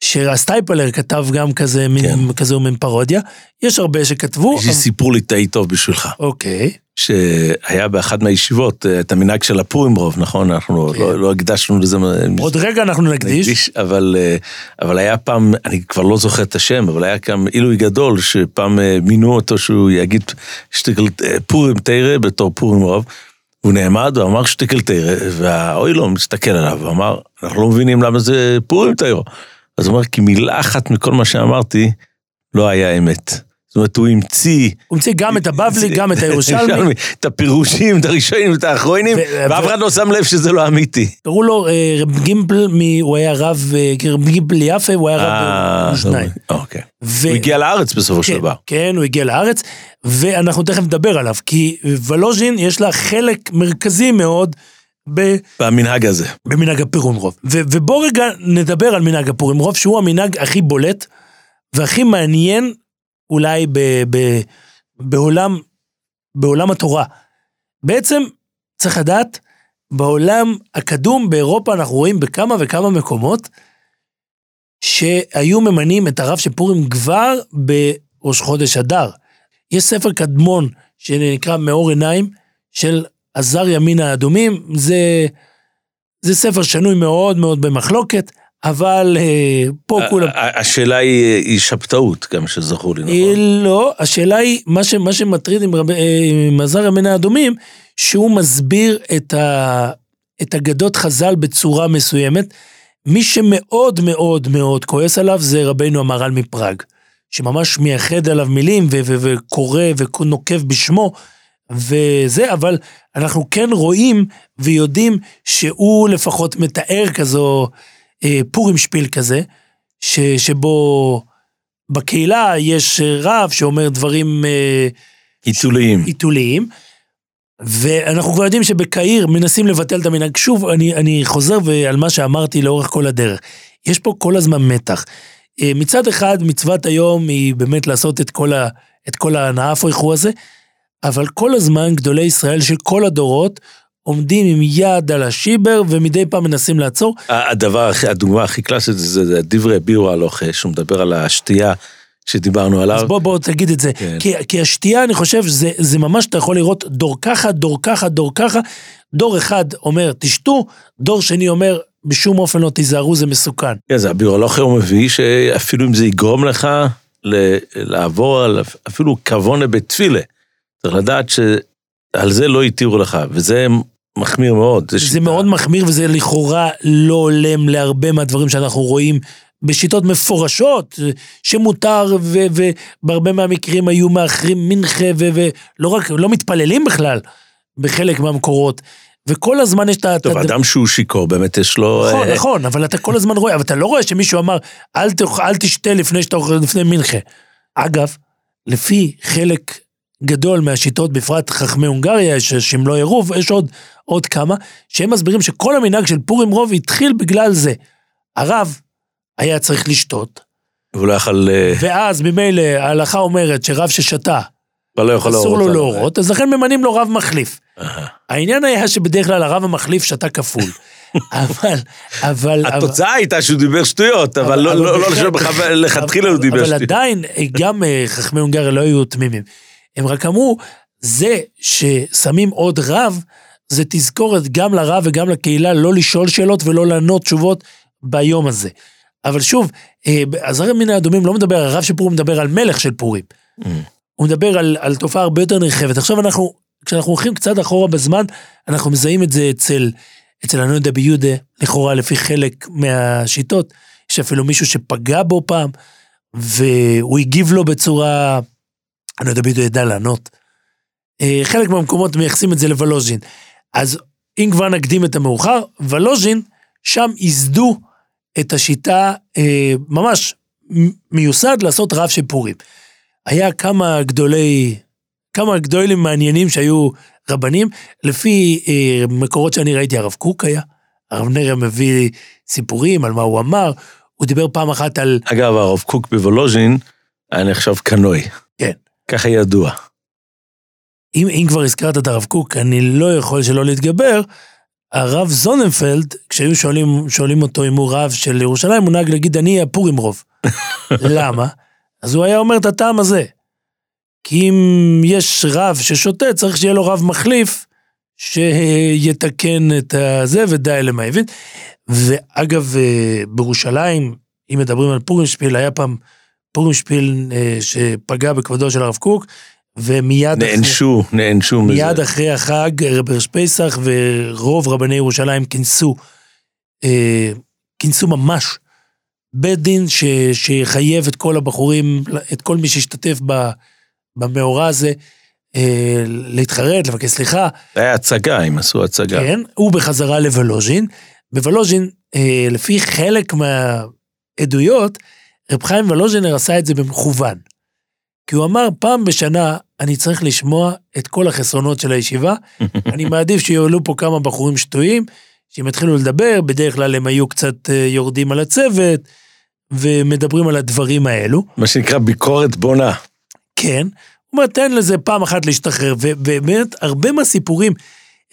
שהסטייפלר כתב גם כזה מין, כן. כזו מין פרודיה. יש הרבה שכתבו. יש לי סיפור ליטאי טוב בשבילך. אוקיי. שהיה באחת מהישיבות אה, את המנהג של הפורים רוב, נכון? אנחנו כן. לא, לא הקדשנו לזה. עוד רגע אנחנו נקדיש. נקדיש, אבל, אה, אבל היה פעם, אני כבר לא זוכר את השם, אבל היה גם עילוי גדול, שפעם מינו אותו שהוא יגיד אה, פורים תרא בתור פורים רוב. הוא נעמד ואמר שטיקל תרא, והאוי לו מסתכל עליו ואמר, אנחנו לא מבינים למה זה פורים תרא. אז הוא אומר, כי מילה אחת מכל מה שאמרתי לא היה אמת. זאת אומרת, הוא המציא... הוא המציא גם את הבבלי, גם את הירושלמי. את הפירושים, את הראשונים, את האחרונים, ואף אחד לא שם לב שזה לא אמיתי. קראו לו אה, רב גימפל, מ- הוא היה רב, אה, רב גימפל יפה, הוא היה אה, רב שניים. אוקיי. הוא הגיע לארץ בסופו של דבר. כן, הוא הגיע לארץ, ואנחנו תכף נדבר עליו, כי ולוז'ין יש לה חלק מרכזי מאוד ב- במנהג הזה. במנהג הפורים רוב. ו- ובוא רגע נדבר על מנהג הפורים רוב, שהוא המנהג הכי בולט והכי מעניין אולי ב- ב- בעולם בעולם התורה. בעצם, צריך לדעת, בעולם הקדום באירופה אנחנו רואים בכמה וכמה מקומות שהיו ממנים את הרב של פורים כבר בראש חודש אדר. יש ספר קדמון שנקרא מאור עיניים של עזר ימין האדומים, זה, זה ספר שנוי מאוד מאוד במחלוקת, אבל אה, פה כולם... השאלה היא, היא שבתאות, גם שזכור לי, נכון? לא, השאלה היא, מה, ש, מה שמטריד עם, רב, אה, עם עזר ימין האדומים, שהוא מסביר את, ה, את אגדות חז"ל בצורה מסוימת. מי שמאוד מאוד מאוד כועס עליו זה רבנו המהר"ל מפראג, שממש מייחד עליו מילים ו- ו- וקורא ונוקב בשמו, וזה, אבל אנחנו כן רואים ויודעים שהוא לפחות מתאר כזו פורים שפיל כזה, ש- שבו בקהילה יש רב שאומר דברים... אה, עיתוליים. עיתוליים. ואנחנו כבר יודעים שבקהיר מנסים לבטל את המנהג. שוב, אני, אני חוזר על מה שאמרתי לאורך כל הדרך. יש פה כל הזמן מתח. אה, מצד אחד, מצוות היום היא באמת לעשות את כל, ה, את כל ההנאה פויכו הזה, אבל כל הזמן גדולי ישראל של כל הדורות עומדים עם יד על השיבר ומדי פעם מנסים לעצור. הדבר, הדוגמה הכי קלאסית זה דברי בירו הלוך, שהוא מדבר על השתייה. שדיברנו עליו. אז בוא, בוא תגיד את זה. כן. כי, כי השתייה, אני חושב, זה, זה ממש, אתה יכול לראות דור ככה, דור ככה, דור ככה. דור אחד אומר, תשתו, דור שני אומר, בשום אופן לא תיזהרו, זה מסוכן. כן, זה הבירולוגיה הוא מביא, שאפילו אם זה יגרום לך לעבור על אפילו כוונה בתפילה, צריך לדעת שעל זה לא התירו לך, וזה מחמיר מאוד. זה, זה מאוד מחמיר, וזה לכאורה לא הולם להרבה מהדברים שאנחנו רואים בשיטות מפורשות, שמותר, ובהרבה מהמקרים היו מאחרים מנחה, ולא רק, לא מתפללים בכלל, בחלק מהמקורות. וכל הזמן יש את ה... טוב, אדם שהוא שיכור, באמת יש לו... נכון, אה, נכון, אבל אתה כל הזמן רואה, אבל אתה לא רואה שמישהו אמר, אל, תשתה לפני שאתה אוכל, לפני מנחה. אגב, לפי חלק גדול מהשיטות, בפרט חכמי הונגריה, שמלוא עירוב, יש עוד, עוד כמה, שהם מסבירים שכל המנהג של פורים רוב התחיל בגלל זה. הרב היה צריך לשתות. והוא לא יכל... אה, ואז ממילא ההלכה אומרת שרב ששתה, לא יכול אסור לו להורות, אז לכן ממנים לו רב מחליף. העניין היה שבדרך כלל הרב המחליף שתה כפול. אבל, אבל... התוצאה הייתה שהוא דיבר שטויות, אבל לא, לא, לא לכתחילה הוא דיבר שטויות. אבל עדיין, גם אה, חכמי הונגריה לא היו תמימים. הם רק אמרו, זה ששמים עוד רב, זה תזכורת גם לרב וגם לקהילה לא לשאול שאלות ולא לענות תשובות ביום הזה. אבל שוב, עזר מן האדומים לא מדבר, הרב של פורים מדבר על מלך של פורים. Mm. הוא מדבר על, על תופעה הרבה יותר נרחבת. עכשיו אנחנו, כשאנחנו הולכים קצת אחורה בזמן, אנחנו מזהים את זה אצל, אצל הנודה ביודה, לכאורה לפי חלק מהשיטות. יש אפילו מישהו שפגע בו פעם, והוא הגיב לו בצורה, הנודה ביודה ידע לענות. אה, חלק מהמקומות מייחסים את זה לוולוז'ין. אז אם כבר נקדים את המאוחר, וולוז'ין, שם ייסדו את השיטה אה, ממש מיוסד לעשות רב של פורים. היה כמה גדולי, כמה גדולים מעניינים שהיו רבנים, לפי אה, מקורות שאני ראיתי, הרב קוק היה, הרב נריה מביא סיפורים על מה הוא אמר, הוא דיבר פעם אחת על... אגב, הרב קוק בוולוז'ין היה נחשב קנוי. ככה ידוע. אם, אם כבר הזכרת את הרב קוק, אני לא יכול שלא להתגבר הרב זוננפלד, כשהיו שואלים, שואלים אותו אם הוא רב של ירושלים, הוא נהג להגיד, אני הפורים רוב. למה? אז הוא היה אומר את הטעם הזה. כי אם יש רב ששותה, צריך שיהיה לו רב מחליף, שיתקן את הזה, ודי למה הבין. ואגב, אה, בירושלים, אם מדברים על פורים שפיל, היה פעם פורים שפיל אה, שפגע בכבודו של הרב קוק, ומיד נענשו, אחרי, נענשו מזה. מיד אחרי החג, רברש פסח, ורוב רבני ירושלים כינסו, אה, כינסו ממש בית דין ש, שיחייב את כל הבחורים, את כל מי שהשתתף במאורע הזה, אה, להתחרט, לבקש סליחה. זה היה הצגה, הם עשו הצגה. כן, הוא בחזרה לוולוז'ין. בוולוז'ין, אה, לפי חלק מהעדויות, רב חיים וולוז'ינר עשה את זה במכוון. כי הוא אמר, פעם בשנה אני צריך לשמוע את כל החסרונות של הישיבה, אני מעדיף שיעלו פה כמה בחורים שטויים, שהם יתחילו לדבר, בדרך כלל הם היו קצת אה, יורדים על הצוות, ומדברים על הדברים האלו. מה שנקרא ביקורת בונה. כן, הוא אומר, תן לזה פעם אחת להשתחרר, ובאמת, הרבה מהסיפורים,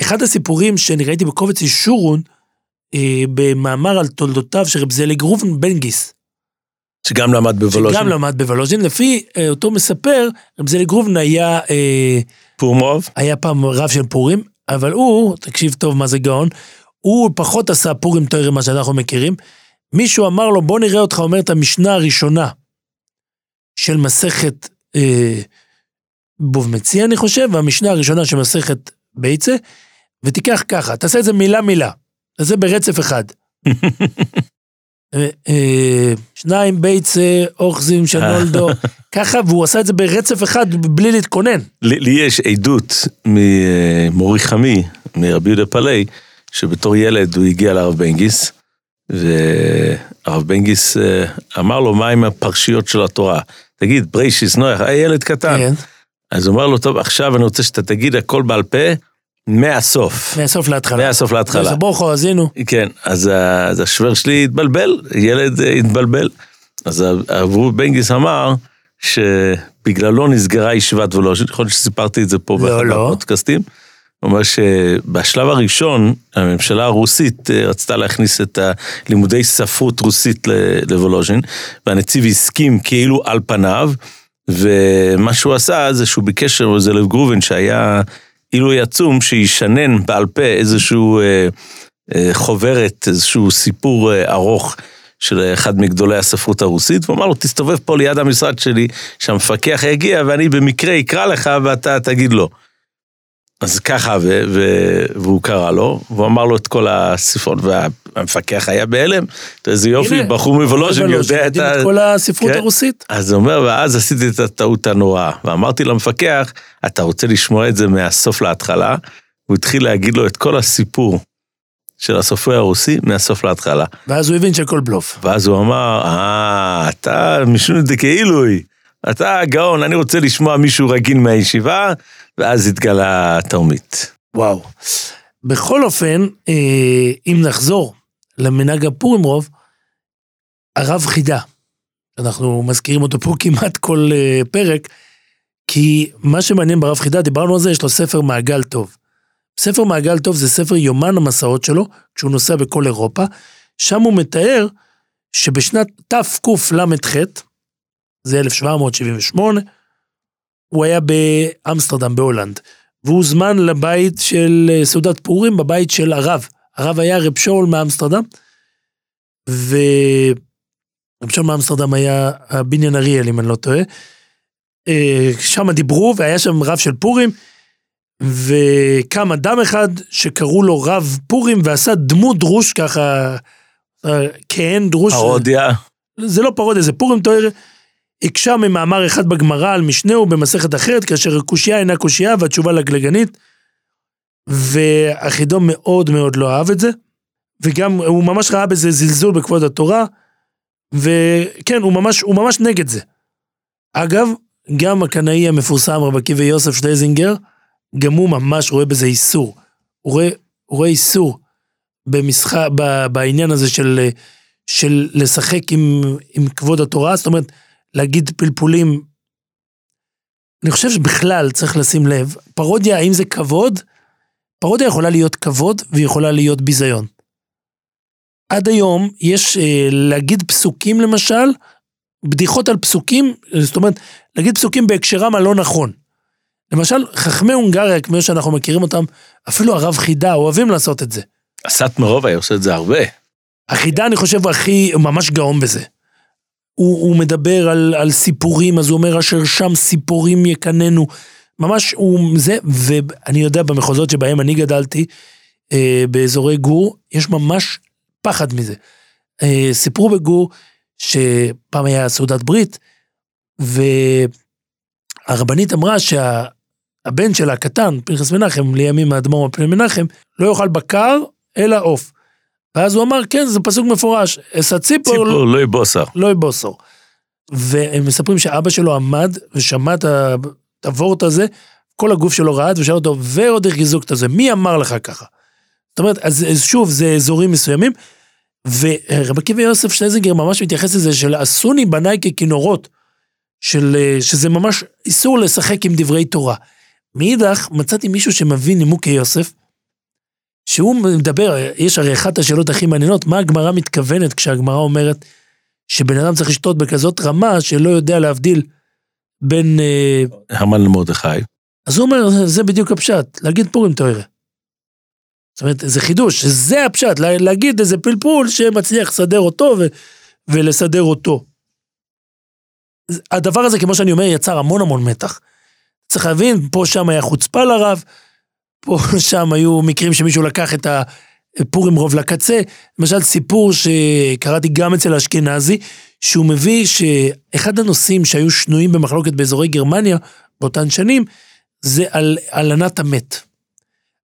אחד הסיפורים שאני ראיתי בקובץ אישורון, אה, במאמר על תולדותיו של רב זליג ראובן בנגיס, שגם למד בוולוז'ין. שגם למד בוולוז'ין, לפי אה, אותו מספר, רב זליג ראובן היה, אה, פורמוב. היה פעם רב של פורים, אבל הוא, תקשיב טוב מה זה גאון, הוא פחות עשה פורים תוירים מה שאנחנו מכירים. מישהו אמר לו, בוא נראה אותך אומר את המשנה הראשונה של מסכת אה, בוב מציע, אני חושב, והמשנה הראשונה של מסכת ביצה, ותיקח ככה, תעשה את זה מילה מילה, תעשה ברצף אחד. אה, אה, שניים ביצה, אוחזים של נולדו, ככה, והוא עשה את זה ברצף אחד בלי להתכונן. לי יש עדות ממורי חמי, מרבי יהודה פלאי, שבתור ילד הוא הגיע לרב בנגיס, והרב בנגיס אה, אמר לו מה עם הפרשיות של התורה. תגיד, בראשית נח, היה ילד קטן. כן, אז הוא אומר לו, טוב, עכשיו אני רוצה שאתה תגיד הכל בעל פה, מהסוף. מהסוף להתחלה. מהסוף להתחלה. אז ברכה, האזינו. כן, אז, אז השווער שלי התבלבל, ילד אה, התבלבל. אז הרב בנגיס אמר שבגללו נסגרה ישיבת וולוז'ין, יכול להיות שסיפרתי את זה פה לא, לא. הפודקאסטים. הוא אומר שבשלב הראשון הממשלה הרוסית אה, רצתה להכניס את לימודי ספרות רוסית לוולוז'ין, והנציב הסכים כאילו על פניו, ומה שהוא עשה זה שהוא ביקש לזלב גרובן שהיה עילוי עצום שישנן בעל פה איזשהו אה, אה, חוברת, איזשהו סיפור אה, ארוך של אחד מגדולי הספרות הרוסית, והוא אמר לו, תסתובב פה ליד המשרד שלי, שהמפקח יגיע ואני במקרה אקרא לך ואתה תגיד לו. אז ככה, ו- ו- והוא קרא לו, והוא אמר לו את כל הספרות, והמפקח היה בהלם, איזה יופי, בחור מוולוז'ין יודע את ה... את כל הספרות כן. הרוסית. אז הוא אומר, ואז עשיתי את הטעות הנוראה, ואמרתי למפקח, אתה רוצה לשמוע את זה מהסוף להתחלה? הוא התחיל להגיד לו את כל הסיפור של הסופר הרוסי מהסוף להתחלה. ואז הוא הבין שהכל בלוף. ואז הוא אמר, אה, אתה משונה דכאילוי, אתה גאון, אני רוצה לשמוע מישהו רגיל מהישיבה, ואז התגלה התרמית. וואו. בכל אופן, אה, אם נחזור למנהג הפורים רוב, הרב חידה, אנחנו מזכירים אותו פה כמעט כל אה, פרק, כי מה שמעניין ברב חידה, דיברנו על זה, יש לו ספר מעגל טוב. ספר מעגל טוב זה ספר יומן המסעות שלו, כשהוא נוסע בכל אירופה, שם הוא מתאר שבשנת תקל"ח, זה 1778, הוא היה באמסטרדם בהולנד, והוא הוזמן לבית של אה, סעודת פורים, בבית של הרב. הרב היה רב שאול מאמסטרדם, ורב שאול מאמסטרדם היה הבניין אריאל, אם אני לא טועה. אה, שם דיברו, והיה שם רב של פורים, וקם אדם אחד שקראו לו רב פורים, ועשה דמות דרוש ככה, אה, כהן דרוש. פרודיה, זה לא פרודיה, זה פורים תואר. הקשה ממאמר אחד בגמרא על משנהו במסכת אחרת, כאשר הקושייה אינה קושייה והתשובה לגלגנית. ואחידו מאוד מאוד לא אהב את זה, וגם הוא ממש ראה בזה זלזול בכבוד התורה, וכן, הוא ממש, הוא ממש נגד זה. אגב, גם הקנאי המפורסם רב עקיבא יוסף שלזינגר, גם הוא ממש רואה בזה איסור. הוא רואה, הוא רואה איסור במשחק, ב- בעניין הזה של, של לשחק עם, עם כבוד התורה, זאת אומרת, להגיד פלפולים. אני חושב שבכלל צריך לשים לב, פרודיה, האם זה כבוד? פרודיה יכולה להיות כבוד ויכולה להיות ביזיון. עד היום יש אה, להגיד פסוקים למשל, בדיחות על פסוקים, זאת אומרת, להגיד פסוקים בהקשרם הלא נכון. למשל, חכמי הונגריה, כמו שאנחנו מכירים אותם, אפילו הרב חידה, אוהבים לעשות את זה. הסאטמרוב היה עושה את זה הרבה. החידה, אני חושב, הכי, ממש גאון בזה. הוא, הוא מדבר על, על סיפורים, אז הוא אומר, אשר שם סיפורים יקננו. ממש, הוא זה, ואני יודע, במחוזות שבהם אני גדלתי, אה, באזורי גור, יש ממש פחד מזה. אה, סיפרו בגור שפעם היה סעודת ברית, והרבנית אמרה שהבן שלה הקטן, פנחס מנחם, לימים האדמו"ר על פני מנחם, לא יאכל בקר, אלא עוף. ואז הוא אמר, כן, זה פסוק מפורש, אשא ציפור, ציפור לא יבוסר. לא יבוסור. והם מספרים שאבא שלו עמד ושמע את הוורט הזה, כל הגוף שלו רעד, ושאל אותו, ועוד הרגיזוקת הזה, מי אמר לך ככה? זאת אומרת, אז אז שוב, זה אזורים מסוימים, ורבי עקיבא יוסף שלזינגר ממש מתייחס לזה של עשוני בניי ככינורות. של, אה, שזה ממש איסור לשחק עם דברי תורה. מאידך, מצאתי מישהו שמבין נימוקי יוסף, שהוא מדבר, יש הרי אחת השאלות הכי מעניינות, מה הגמרא מתכוונת כשהגמרא אומרת שבן אדם צריך לשתות בכזאת רמה שלא יודע להבדיל בין... אה, המן למרדכי. אז הוא אומר, זה בדיוק הפשט, להגיד פורים תוארה. זאת אומרת, זה חידוש, זה הפשט, לה, להגיד איזה פלפול שמצליח לסדר אותו ו, ולסדר אותו. הדבר הזה, כמו שאני אומר, יצר המון המון מתח. צריך להבין, פה שם היה חוצפה לרב, פה שם היו מקרים שמישהו לקח את הפורים רוב לקצה. למשל, סיפור שקראתי גם אצל האשכנזי, שהוא מביא שאחד הנושאים שהיו שנויים במחלוקת באזורי גרמניה באותן שנים, זה על הלנת המת.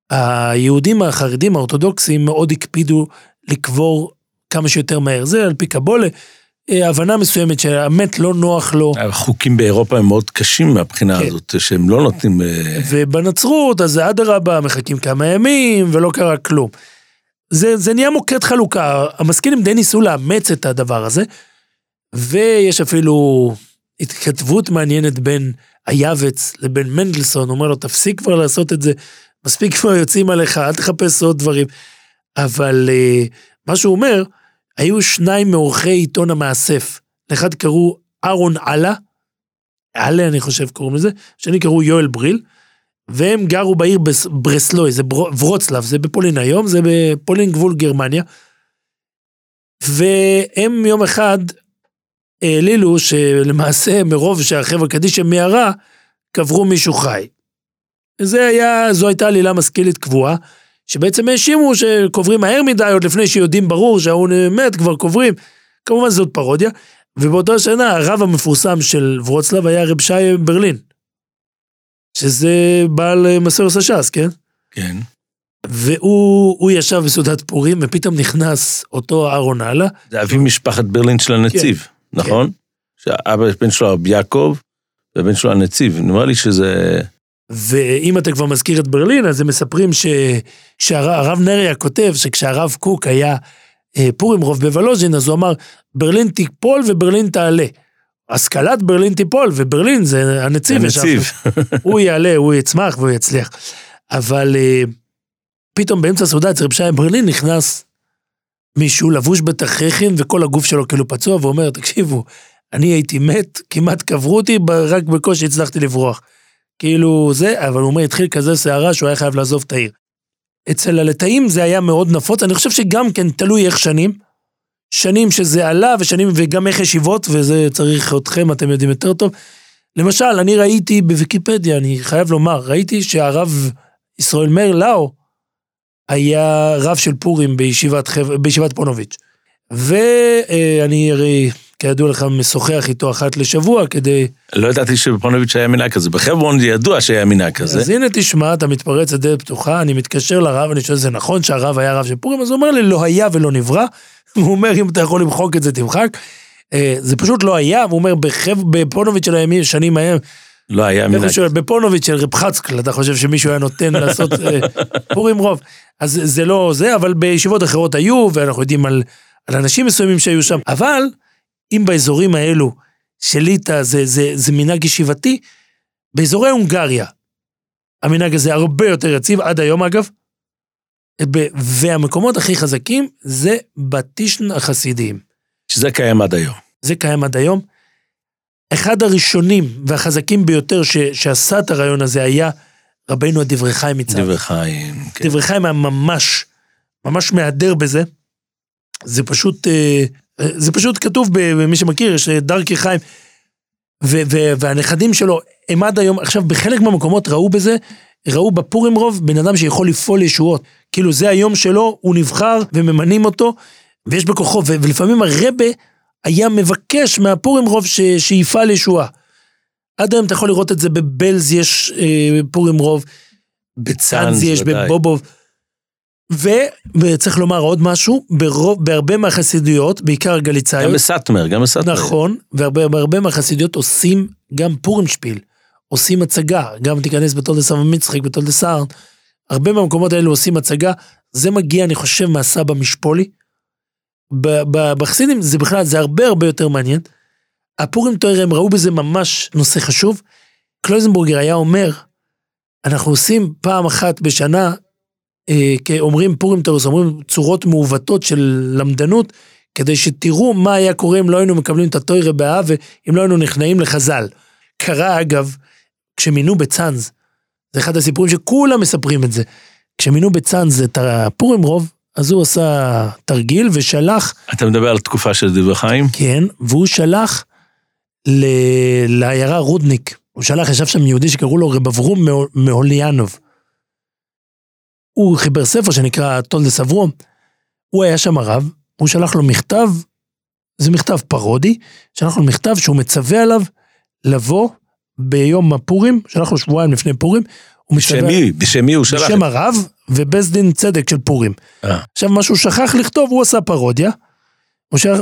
היהודים החרדים האורתודוקסים מאוד הקפידו לקבור כמה שיותר מהר. זה על פי קבולה, אה, הבנה מסוימת שהמת לא נוח לו. החוקים באירופה הם מאוד קשים מהבחינה כן. הזאת, שהם לא נותנים... אה, ובנצרות, אז אדרבה, מחכים כמה ימים ולא קרה כלום. זה, זה נהיה מוקד חלוקה, המשכילים די ניסו לאמץ את הדבר הזה, ויש אפילו התכתבות מעניינת בין היעבץ לבין מנדלסון, אומר לו, תפסיק כבר לעשות את זה, מספיק כבר יוצאים עליך, אל תחפש עוד דברים. אבל uh, מה שהוא אומר, היו שניים מעורכי עיתון המאסף. לאחד קראו אהרון עלה, עלה אני חושב קוראים לזה, שני קראו יואל בריל, והם גרו בעיר ברסלוי, זה ורוצלב, זה בפולין היום, זה בפולין גבול גרמניה. והם יום אחד העלילו שלמעשה מרוב שהחבר'ה קדישא מיהרה, קברו מישהו חי. זה היה, זו הייתה עלילה משכילית קבועה, שבעצם האשימו שקוברים מהר מדי, עוד לפני שיודעים ברור שההוא מת, כבר קוברים. כמובן זאת פרודיה. ובאותה שנה הרב המפורסם של ורוצלב היה רב שי ברלין. שזה בעל מסורת הש"ס, כן? כן. והוא ישב בסעודת פורים, ופתאום נכנס אותו אהרון הלאה. זה אבי משפחת ברלין של הנציב, כן, נכון? כן. שהאבא, בן שלו רבי יעקב, ובן שלו הנציב. נראה לי שזה... ואם אתה כבר מזכיר את ברלין, אז הם מספרים שהרב נריה כותב שכשהרב קוק היה אה, פורים רוב בוולוז'ין, אז הוא אמר, ברלין תיפול וברלין תעלה. השכלת ברלין תיפול, וברלין זה הנציב. הנציב. הוא יעלה, הוא יצמח והוא יצליח. אבל אה, פתאום באמצע הסעודה אצל רב שי ברלין נכנס מישהו לבוש בתככין וכל הגוף שלו כאילו פצוע, ואומר, תקשיבו, אני הייתי מת, כמעט קברו אותי, רק בקושי הצלחתי לברוח. כאילו זה, אבל הוא אומר, התחיל כזה סערה שהוא היה חייב לעזוב את העיר. אצל הלטאים זה היה מאוד נפוץ, אני חושב שגם כן תלוי איך שנים. שנים שזה עלה ושנים וגם איך ישיבות, וזה צריך אתכם, אתם יודעים יותר טוב. למשל, אני ראיתי בוויקיפדיה, אני חייב לומר, ראיתי שהרב ישראל מאיר לאו היה רב של פורים בישיבת, בישיבת פונוביץ'. ואני הרי כידוע לך, משוחח איתו אחת לשבוע כדי... לא ידעתי שבפונוביץ' היה מנהג כזה, בחברון ידוע שהיה מנהג כזה. אז הנה תשמע, אתה מתפרץ לדלת פתוחה, אני מתקשר לרב, אני שואל, זה נכון שהרב היה רב של פורים? אז הוא אומר לי, לא היה ולא נברא. הוא אומר, אם אתה יכול למחוק את זה, תמחק. אה, זה פשוט לא היה, והוא אומר, בפונוביץ' של הימים, שנים ההם, לא היה מנהג. בפונוביץ' של רב חצקל, אתה חושב שמישהו היה נותן לעשות אה, פורים רוב. אז זה לא זה, אבל בישיבות אחרות היו, ואנחנו יודעים על, על אנשים מסוימים שהיו שם. אבל אם באזורים האלו של ליטא זה, זה, זה מנהג ישיבתי, באזורי הונגריה המנהג הזה הרבה יותר יציב, עד היום אגב, והמקומות הכי חזקים זה בתישן החסידיים. שזה קיים עד היום. זה קיים עד היום. אחד הראשונים והחזקים ביותר ש, שעשה את הרעיון הזה היה רבנו הדברי חיים מצד. דברי חיים, כן. דברי חיים היה ממש, ממש מהדר בזה. זה פשוט אה, זה פשוט כתוב במי שמכיר, יש דרכי חיים. ו- ו- והנכדים שלו, הם עד היום, עכשיו בחלק מהמקומות ראו בזה, ראו בפורים רוב בן אדם שיכול לפעול ישועות. כאילו זה היום שלו, הוא נבחר וממנים אותו, ויש בכוחו, ולפעמים הרבה היה מבקש מהפורים רוב ש- שיפעל ישועה. עד היום אתה יכול לראות את זה בבלז יש אה, פורים רוב, בצאנז יש, בבובוב. ו, וצריך לומר עוד משהו, ברוב, בהרבה מהחסידויות, בעיקר גליצאיות. גם בסאטמר, גם בסאטמר. נכון, והרבה מהחסידויות עושים גם פורים שפיל, עושים הצגה, גם תיכנס בתולדה סבא מצחיק, בתולדה סער, הרבה מהמקומות האלו עושים הצגה, זה מגיע, אני חושב, מהסבא משפולי. בחסידים זה בכלל, זה הרבה הרבה יותר מעניין. הפורים טוירה, הם ראו בזה ממש נושא חשוב. קלויזנבורגר היה אומר, אנחנו עושים פעם אחת בשנה, אה, אומרים פורים טוירוס, אומרים צורות מעוותות של למדנות, כדי שתראו מה היה קורה אם לא היינו מקבלים את הטוירה באהבה, אם לא היינו נכנעים לחז"ל. קרה אגב, כשמינו בצאנז, זה אחד הסיפורים שכולם מספרים את זה. כשמינו בצאנז את הפורים רוב, אז הוא עשה תרגיל ושלח... אתה מדבר על תקופה של דברי חיים? כן, והוא שלח ל... לעיירה רודניק. הוא שלח, ישב שם יהודי שקראו לו רב אברום מאוליאנוב. הוא חיבר ספר שנקרא תולדס אברום. הוא היה שם הרב, הוא שלח לו מכתב, זה מכתב פרודי, שלח לו מכתב שהוא מצווה עליו לבוא ביום הפורים, שלח לו שבועיים לפני פורים, בשם מי? בשם מי הוא שלח? בשם הרב ובית דין צדק של פורים. אה. עכשיו, מה שהוא שכח לכתוב, הוא עשה פרודיה.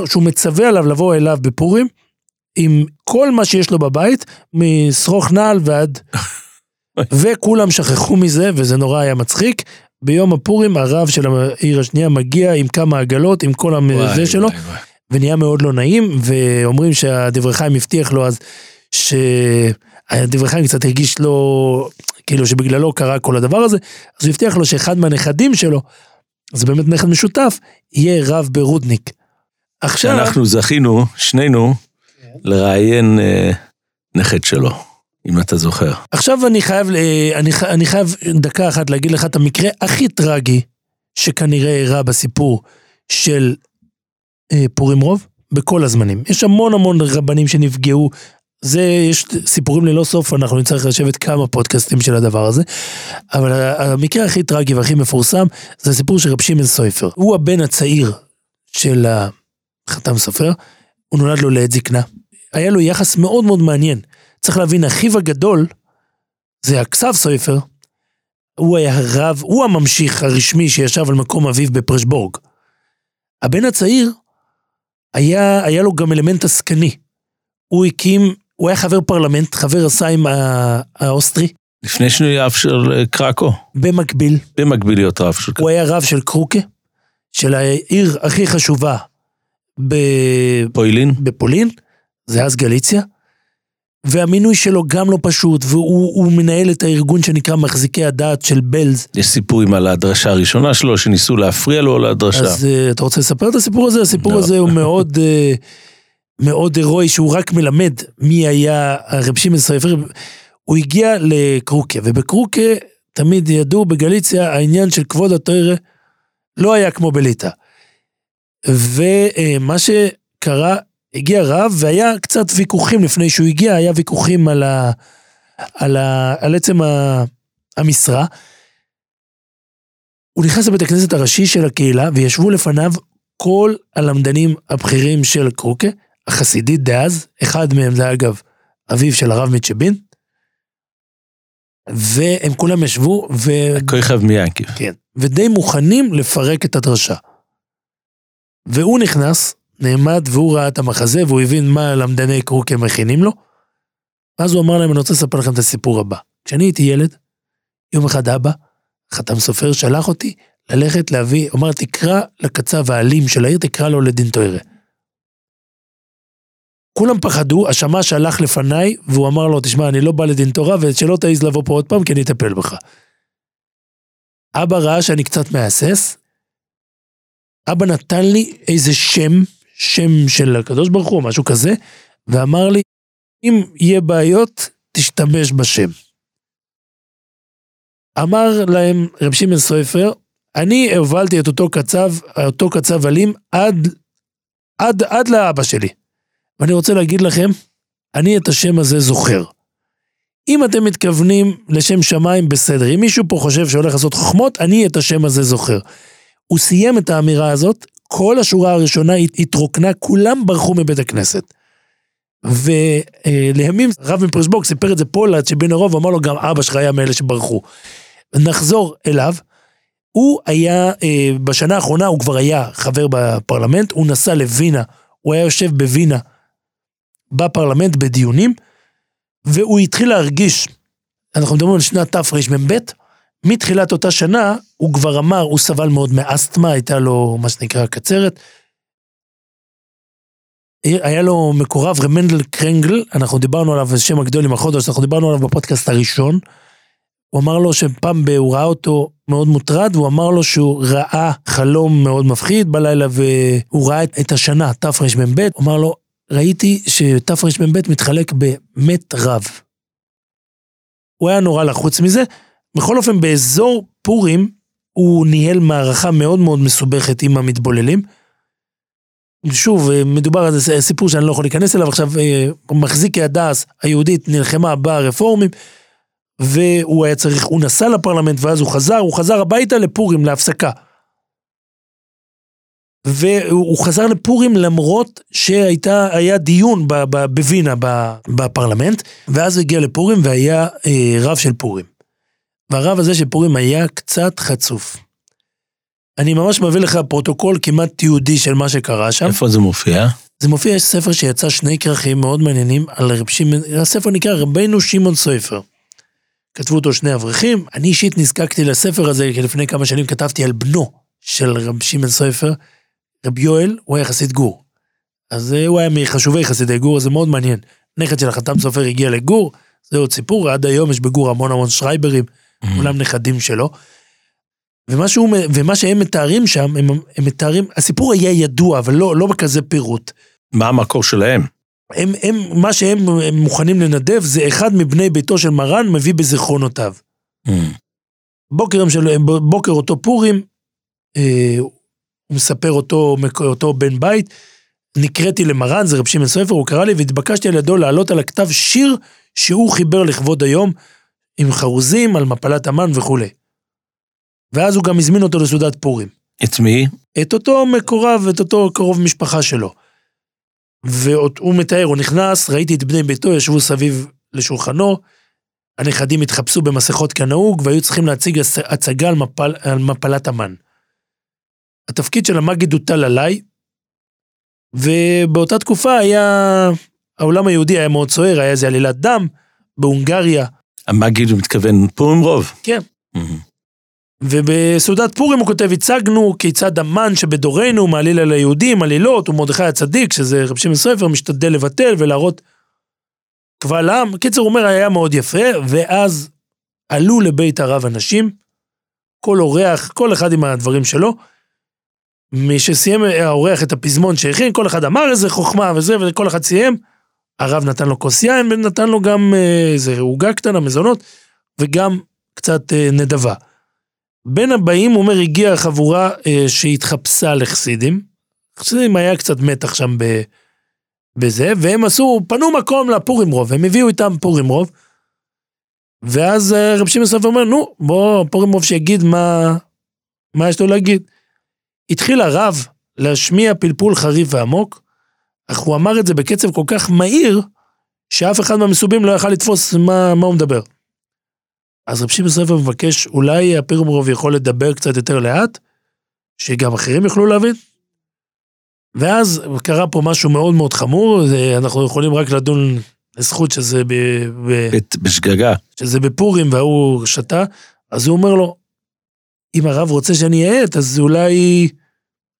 שהוא מצווה עליו לבוא אליו בפורים, עם כל מה שיש לו בבית, משרוך נעל ועד... וכולם שכחו מזה, וזה נורא היה מצחיק. ביום הפורים הרב של העיר השנייה מגיע עם כמה עגלות, עם כל הזה שלו, וואי. ונהיה מאוד לא נעים, ואומרים שהדברי חיים הבטיח לו אז שהדברי חיים קצת הרגיש לו כאילו שבגללו קרה כל הדבר הזה, אז הוא הבטיח לו שאחד מהנכדים שלו, זה באמת נכד משותף, יהיה רב ברודניק. עכשיו... אנחנו זכינו, שנינו, כן. לראיין אה, נכד שלו, אם אתה זוכר. עכשיו אני חייב, אה, אני, אני חייב דקה אחת להגיד לך את המקרה הכי טרגי שכנראה אירע בסיפור של אה, פורים רוב, בכל הזמנים. יש המון המון רבנים שנפגעו זה, יש סיפורים ללא סוף, אנחנו נצטרך לשבת כמה פודקאסטים של הדבר הזה. אבל המקרה הכי טרגי והכי מפורסם, זה הסיפור של רב שמעון סויפר. הוא הבן הצעיר של החתם סופר, הוא נולד לו לעת זקנה. היה לו יחס מאוד מאוד מעניין. צריך להבין, אחיו הגדול, זה הכתב סופר, הוא היה הרב, הוא הממשיך הרשמי שישב על מקום אביו בפרשבורג. הבן הצעיר, היה, היה לו גם אלמנט עסקני. הוא הקים הוא היה חבר פרלמנט, חבר הסיים האוסטרי. לפני שהוא היה רב של אה, קרקו. במקביל. במקביל להיות רב של קרקו. הוא היה רב של קרוקה, של העיר הכי חשובה ב... פולין. בפולין, זה אז גליציה. והמינוי שלו גם לא פשוט, והוא מנהל את הארגון שנקרא מחזיקי הדעת של בלז. יש סיפורים על הדרשה הראשונה שלו, שניסו להפריע לו לדרשה. אז uh, אתה רוצה לספר את הסיפור הזה? הסיפור לא. הזה הוא מאוד... Uh, מאוד הירואי שהוא רק מלמד מי היה הרב שמעון סופר. הוא הגיע לקרוקה, ובקרוקה תמיד ידעו בגליציה העניין של כבוד התואר לא היה כמו בליטא. ומה שקרה, הגיע רב והיה קצת ויכוחים לפני שהוא הגיע, היה ויכוחים על, ה, על, ה, על עצם ה, המשרה. הוא נכנס לבית הכנסת הראשי של הקהילה וישבו לפניו כל הלמדנים הבכירים של קרוקה, החסידית דאז, אחד מהם זה אגב אביו של הרב מצ'בין, והם כולם ישבו ו... הכוכב מיאנקיב. כן, ודי מוכנים לפרק את הדרשה. והוא נכנס, נעמד והוא ראה את המחזה והוא הבין מה למדני קרוקה מכינים לו. ואז הוא אמר להם, אני רוצה לספר לכם את הסיפור הבא. כשאני הייתי ילד, יום אחד אבא, חתם סופר, שלח אותי ללכת להביא, אמר, תקרא לקצב האלים של העיר, תקרא לו לדין תוירה. כולם פחדו, השמש הלך לפניי, והוא אמר לו, תשמע, אני לא בא לדין תורה, ושלא תעז לבוא פה עוד פעם, כי אני אטפל בך. אבא ראה שאני קצת מהסס, אבא נתן לי איזה שם, שם של הקדוש ברוך הוא, משהו כזה, ואמר לי, אם יהיה בעיות, תשתמש בשם. אמר להם רב שמעון סופר, אני הובלתי את אותו קצב, אותו קצב אלים עד, עד, עד לאבא שלי. ואני רוצה להגיד לכם, אני את השם הזה זוכר. אם אתם מתכוונים לשם שמיים, בסדר. אם מישהו פה חושב שהולך לעשות חוכמות, אני את השם הזה זוכר. הוא סיים את האמירה הזאת, כל השורה הראשונה התרוקנה, כולם ברחו מבית הכנסת. ולימים רב מפרשבורג סיפר את זה פולארד שבן הרוב אמר לו גם אבא שלך היה מאלה שברחו. נחזור אליו, הוא היה, אה, בשנה האחרונה הוא כבר היה חבר בפרלמנט, הוא נסע לווינה, הוא היה יושב בווינה בפרלמנט בדיונים, והוא התחיל להרגיש, אנחנו מדברים על שנת תרמ"ב, מתחילת אותה שנה, הוא כבר אמר, הוא סבל מאוד מאסתמה, הייתה לו מה שנקרא קצרת. היה לו מקורב רמנדל קרנגל, אנחנו דיברנו עליו, זה שם הגדול עם החודש, אנחנו דיברנו עליו בפודקאסט הראשון. הוא אמר לו שפעם ב- הוא ראה אותו מאוד מוטרד, והוא אמר לו שהוא ראה חלום מאוד מפחיד בלילה, והוא ראה את, השנה, תרמ"ב, הוא אמר לו, ראיתי שתרמ"ב מתחלק במת רב. הוא היה נורא לחוץ מזה. בכל אופן, באזור פורים, הוא ניהל מערכה מאוד מאוד מסובכת עם המתבוללים. שוב, אה, מדובר על סיפור שאני לא יכול להיכנס אליו עכשיו, אה, מחזיקי הדס היהודית נלחמה ברפורמים, והוא היה צריך, הוא נסע לפרלמנט ואז הוא חזר, הוא חזר הביתה לפורים, להפסקה. והוא חזר לפורים למרות שהיה דיון בווינה בפרלמנט, ואז הוא הגיע לפורים והיה אה, רב של פורים. והרב הזה של פורים היה קצת חצוף. אני ממש מביא לך פרוטוקול כמעט תיעודי של מה שקרה שם. איפה זה מופיע? זה מופיע, יש ספר שיצא שני כרכים מאוד מעניינים על רב שמעון, הספר נקרא רבנו שמעון סופר. כתבו אותו שני אברכים, אני אישית נזקקתי לספר הזה, כי לפני כמה שנים כתבתי על בנו של רב שמעון סופר, רב יואל, הוא היה חסיד גור. אז הוא היה מחשובי חסידי גור, זה מאוד מעניין. נכד של החתם סופר הגיע לגור, זה עוד סיפור, עד היום יש בגור המון המון שרייברים, כולם נכדים שלו. ומה, שהוא, ומה שהם מתארים שם, הם, הם מתארים, הסיפור היה ידוע, אבל לא, לא בכזה פירוט. מה המקור שלהם? הם, הם, מה שהם הם מוכנים לנדב זה אחד מבני ביתו של מרן מביא בזיכרונותיו. בוקר, של, בוקר אותו פורים, אה, מספר אותו, אותו בן בית, נקראתי למרן, זה רב שמעון סופר, הוא קרא לי והתבקשתי על ידו לעלות על הכתב שיר שהוא חיבר לכבוד היום, עם חרוזים על מפלת המן וכולי. ואז הוא גם הזמין אותו לסעודת פורים. את מי? את אותו מקורב, את אותו קרוב משפחה שלו. והוא מתאר, הוא נכנס, ראיתי את בני ביתו, ישבו סביב לשולחנו, הנכדים התחפשו במסכות כנהוג, והיו צריכים להציג הצגה על, מפל, על מפלת המן. התפקיד של המגיד הוטל עליי, ובאותה תקופה היה, העולם היהודי היה מאוד סוער, היה איזה עלילת דם, בהונגריה. המגיד הוא מתכוון פורים רוב? כן. ובסעודת פורים הוא כותב, הצגנו כיצד המן שבדורנו מעליל על היהודים, עלילות, ומרדכי הצדיק, שזה רב שמעון סופר, משתדל לבטל ולהראות קבל עם. קיצר, הוא אומר, היה מאוד יפה, ואז עלו לבית הרב אנשים, כל אורח, כל אחד עם הדברים שלו. משסיים האורח את הפזמון שהכין, כל אחד אמר איזה חוכמה וזה, וכל אחד סיים. הרב נתן לו כוס יין, ונתן לו גם איזה עוגה קטנה, מזונות, וגם קצת נדבה. בין הבאים, הוא אומר, הגיעה חבורה אה, שהתחפשה לחסידים. חסידים היה קצת מתח שם ב, בזה, והם עשו, פנו מקום לפורים רוב, הם הביאו איתם פורים רוב. ואז אה, רב שמעון סופר אומר, נו, בוא, פורים רוב שיגיד מה, מה יש לו להגיד. התחיל הרב להשמיע פלפול חריף ועמוק, אך הוא אמר את זה בקצב כל כך מהיר, שאף אחד מהמסובים לא יכל לתפוס מה, מה הוא מדבר. אז רב שמעון סופר מבקש, אולי הפירומרוב יכול לדבר קצת יותר לאט, שגם אחרים יוכלו להבין? ואז קרה פה משהו מאוד מאוד חמור, אנחנו יכולים רק לדון לזכות שזה ב... ב בשגגה. שזה בפורים וההוא שתה, אז הוא אומר לו, אם הרב רוצה שאני אעט, אז אולי...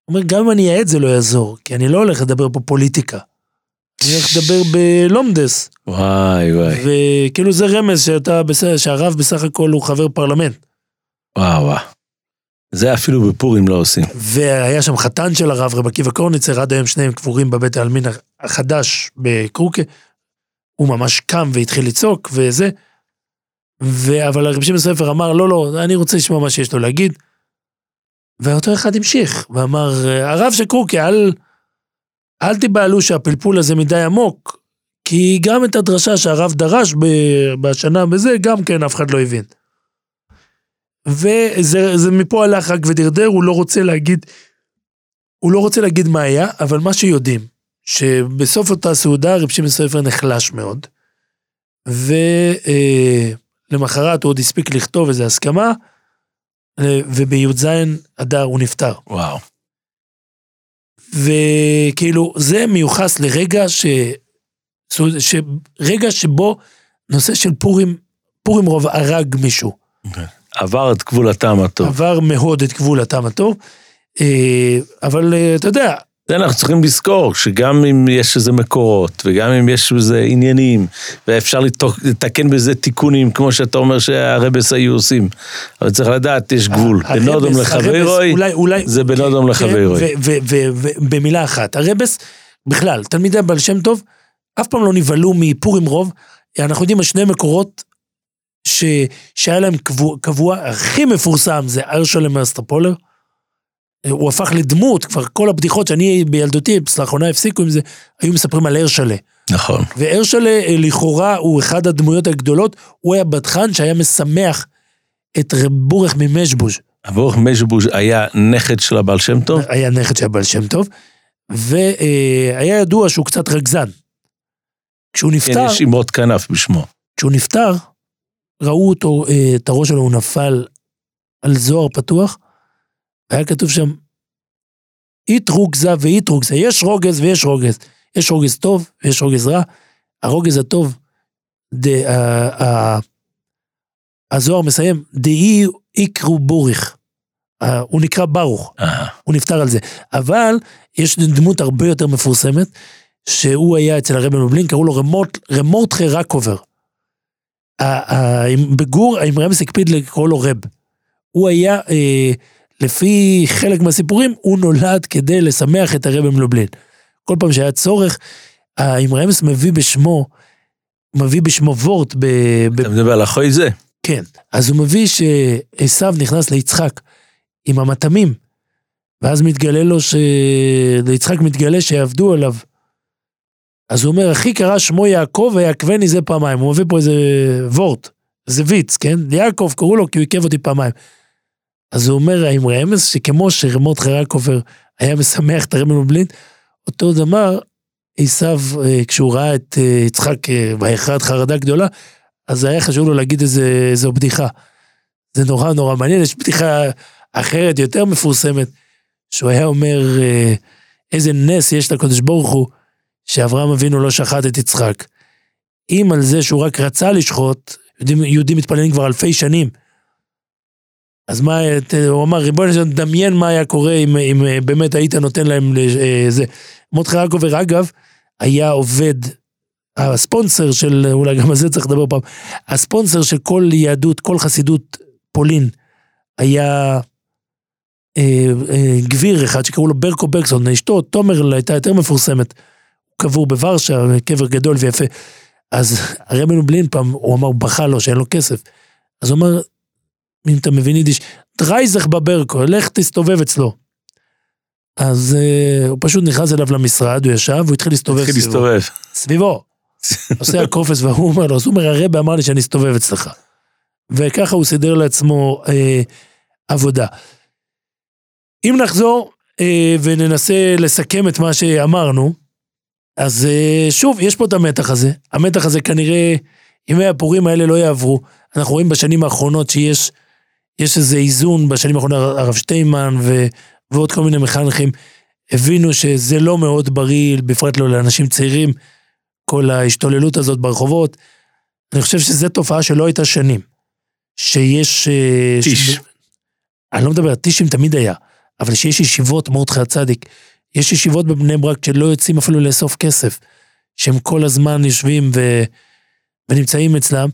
אומר, גם אם אני אעט זה לא יעזור, כי אני לא הולך לדבר פה פוליטיקה. אני הולך לדבר בלומדס. וואי וואי. וכאילו זה רמז שאתה, שהרב בסך הכל הוא חבר פרלמנט. וואו וואו. זה אפילו בפורים לא עושים. והיה שם חתן של הרב, רב עקיבא קורניצר, עד היום שניהם קבורים בבית העלמין החדש בקרוקה. הוא ממש קם והתחיל לצעוק וזה. ו... אבל הרב שמעון ספר אמר, לא, לא, אני רוצה לשמוע מה שיש לו להגיד. ואותו אחד המשיך, ואמר, הרב של קרוקה, אל, אל תיבהלו שהפלפול הזה מדי עמוק, כי גם את הדרשה שהרב דרש בשנה בזה, גם כן אף אחד לא הבין. וזה מפה הלך רק ודרדר, הוא לא רוצה להגיד, הוא לא רוצה להגיד מה היה, אבל מה שיודעים, שבסוף אותה סעודה רב שמעון סופר נחלש מאוד, ולמחרת הוא עוד הספיק לכתוב איזו הסכמה, ובי"ז אדר הוא נפטר. וואו. וכאילו, זה מיוחס לרגע ש... ש... רגע שבו נושא של פורים, פורים רוב הרג מישהו. עבר את גבול הטעם הטוב. עבר מאוד את גבול הטעם הטוב. אבל אתה יודע, זה אנחנו צריכים לזכור, שגם אם יש איזה מקורות, וגם אם יש איזה עניינים, ואפשר לתקן בזה תיקונים, כמו שאתה אומר שהרבס היו עושים, אבל צריך לדעת, יש גבול. בין אודום הרבס, לחברוי, זה בין כן, אודום כן, לחברוי. ו- ו- ו- ו- במילה אחת, הרבס, בכלל, תלמידי הבעל שם טוב, אף פעם לא נבהלו מפורים רוב. אנחנו יודעים על שני מקורות ש... שהיה להם קבוע, קבוע, הכי מפורסם זה הרשל'ה מאוסטרופולר. הוא הפך לדמות, כבר כל הבדיחות שאני בילדותי, לאחרונה הפסיקו עם זה, היו מספרים על הרשל'ה. נכון. והרשל'ה אה, לכאורה הוא אחד הדמויות הגדולות, הוא היה בדחן שהיה משמח את רב ברוך ממז'יבוז'. רב ברוך ממז'יבוז' היה נכד של הבעל שם טוב? היה נכד של הבעל שם טוב, והיה ידוע שהוא קצת רגזן. כשהוא כן, נפטר, יש אמרות כנף בשמו. כשהוא נפטר, ראו אותו, אה, את הראש שלו, הוא נפל על זוהר פתוח, והיה כתוב שם, אית רוגזה ואית רוגזה, יש רוגז ויש רוגז. יש רוגז טוב ויש רוגז רע. הרוגז הטוב, דה, ה- ה- הזוהר מסיים, דאי איקרו בוריך. אה, הוא נקרא ברוך. אה, הוא נפטר על זה. אבל יש דמות הרבה יותר מפורסמת, שהוא היה אצל הרבי מבלין, קראו לו רמורט, רמורטחה רקובר. עם- בגור, האם רמס הקפיד לקרוא לו רב. הוא היה, אה, לפי חלק מהסיפורים, הוא נולד כדי לשמח את הרבי מלובלין. כל פעם שהיה צורך, האם רמס מביא בשמו, מביא בשמו וורט, ב, ב, אתה מדבר על אחוי זה? כן. אז הוא מביא שעשו נכנס ליצחק עם המטעמים, ואז מתגלה לו ש... ליצחק מתגלה שיעבדו עליו. אז הוא אומר, אחי קרא שמו יעקב ויעקבני זה פעמיים. הוא מביא פה איזה וורט, איזה ויץ, כן? יעקב קראו לו כי הוא עיכב אותי פעמיים. אז הוא אומר, האם רמז שכמו שרמות חרקובר היה משמח את הרבי מבלין, אותו דבר, עשיו, אה, כשהוא ראה את אה, יצחק אה, ויחרד חרדה גדולה, אז היה חשוב לו להגיד איזה, איזו בדיחה. זה נורא נורא מעניין, יש בדיחה אחרת, יותר מפורסמת, שהוא היה אומר, אה, איזה נס יש לקדוש ברוך הוא, שאברהם אבינו לא שחט את יצחק. אם על זה שהוא רק רצה לשחוט, יהודים, יהודים מתפללים כבר אלפי שנים. אז מה, ת- הוא אמר, ריבונו של עולם, דמיין מה היה קורה אם, אם אה, באמת היית נותן להם אה, זה. מרדכי רקובר, אגב, היה עובד הספונסר של, אולי גם על זה צריך לדבר פעם, הספונסר של כל יהדות, כל חסידות פולין, היה אה, אה, גביר אחד שקראו לו ברקו ברקסון, אשתו, תומר הייתה יותר מפורסמת, הוא קבור בוורשה, קבר גדול ויפה. אז הרבי נובלין פעם, הוא אמר, בכה לו שאין לו כסף. אז הוא אמר, אם אתה מבין יידיש, דרייזך בברקו, לך תסתובב אצלו. אז אה, הוא פשוט נכנס אליו למשרד, הוא ישב, הוא התחיל להסתובב התחיל סביבו. להסתובב. סביבו. עושה הקופס והוא אומר לו, אז הוא אומר, הרבי אמר לי שאני אסתובב אצלך. וככה הוא סידר לעצמו אה, עבודה. אם נחזור אה, וננסה לסכם את מה שאמרנו, אז אה, שוב, יש פה את המתח הזה. המתח הזה כנראה, ימי הפורים האלה לא יעברו. אנחנו רואים בשנים האחרונות שיש יש איזה איזון, בשנים האחרונות הרב שטיינמן ו, ועוד כל מיני מחנכים הבינו שזה לא מאוד בריא, בפרט לא לאנשים צעירים, כל ההשתוללות הזאת ברחובות. אני חושב שזו תופעה שלא הייתה שנים. שיש... אה, טיש. ש... אני לא מדבר, טישים תמיד היה, אבל שיש ישיבות, מרדכי הצדיק, יש ישיבות בבני ברק שלא יוצאים אפילו לאסוף כסף, שהם כל הזמן יושבים ו... ונמצאים אצלם.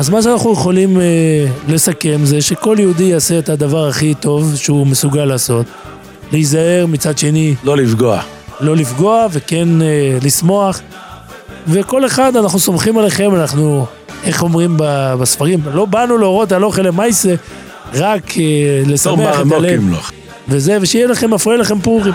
אז מה שאנחנו יכולים אה, לסכם זה שכל יהודי יעשה את הדבר הכי טוב שהוא מסוגל לעשות. להיזהר, מצד שני, לא לפגוע. לא לפגוע וכן אה, לשמוח. וכל אחד, אנחנו סומכים עליכם, אנחנו, איך אומרים ב- בספרים, לא באנו להורות על אוכל למעשה, רק אה, לא לשמח את הלב. מרמוקים לו. וזה, ושיהיה לכם, מפריע לכם פורים.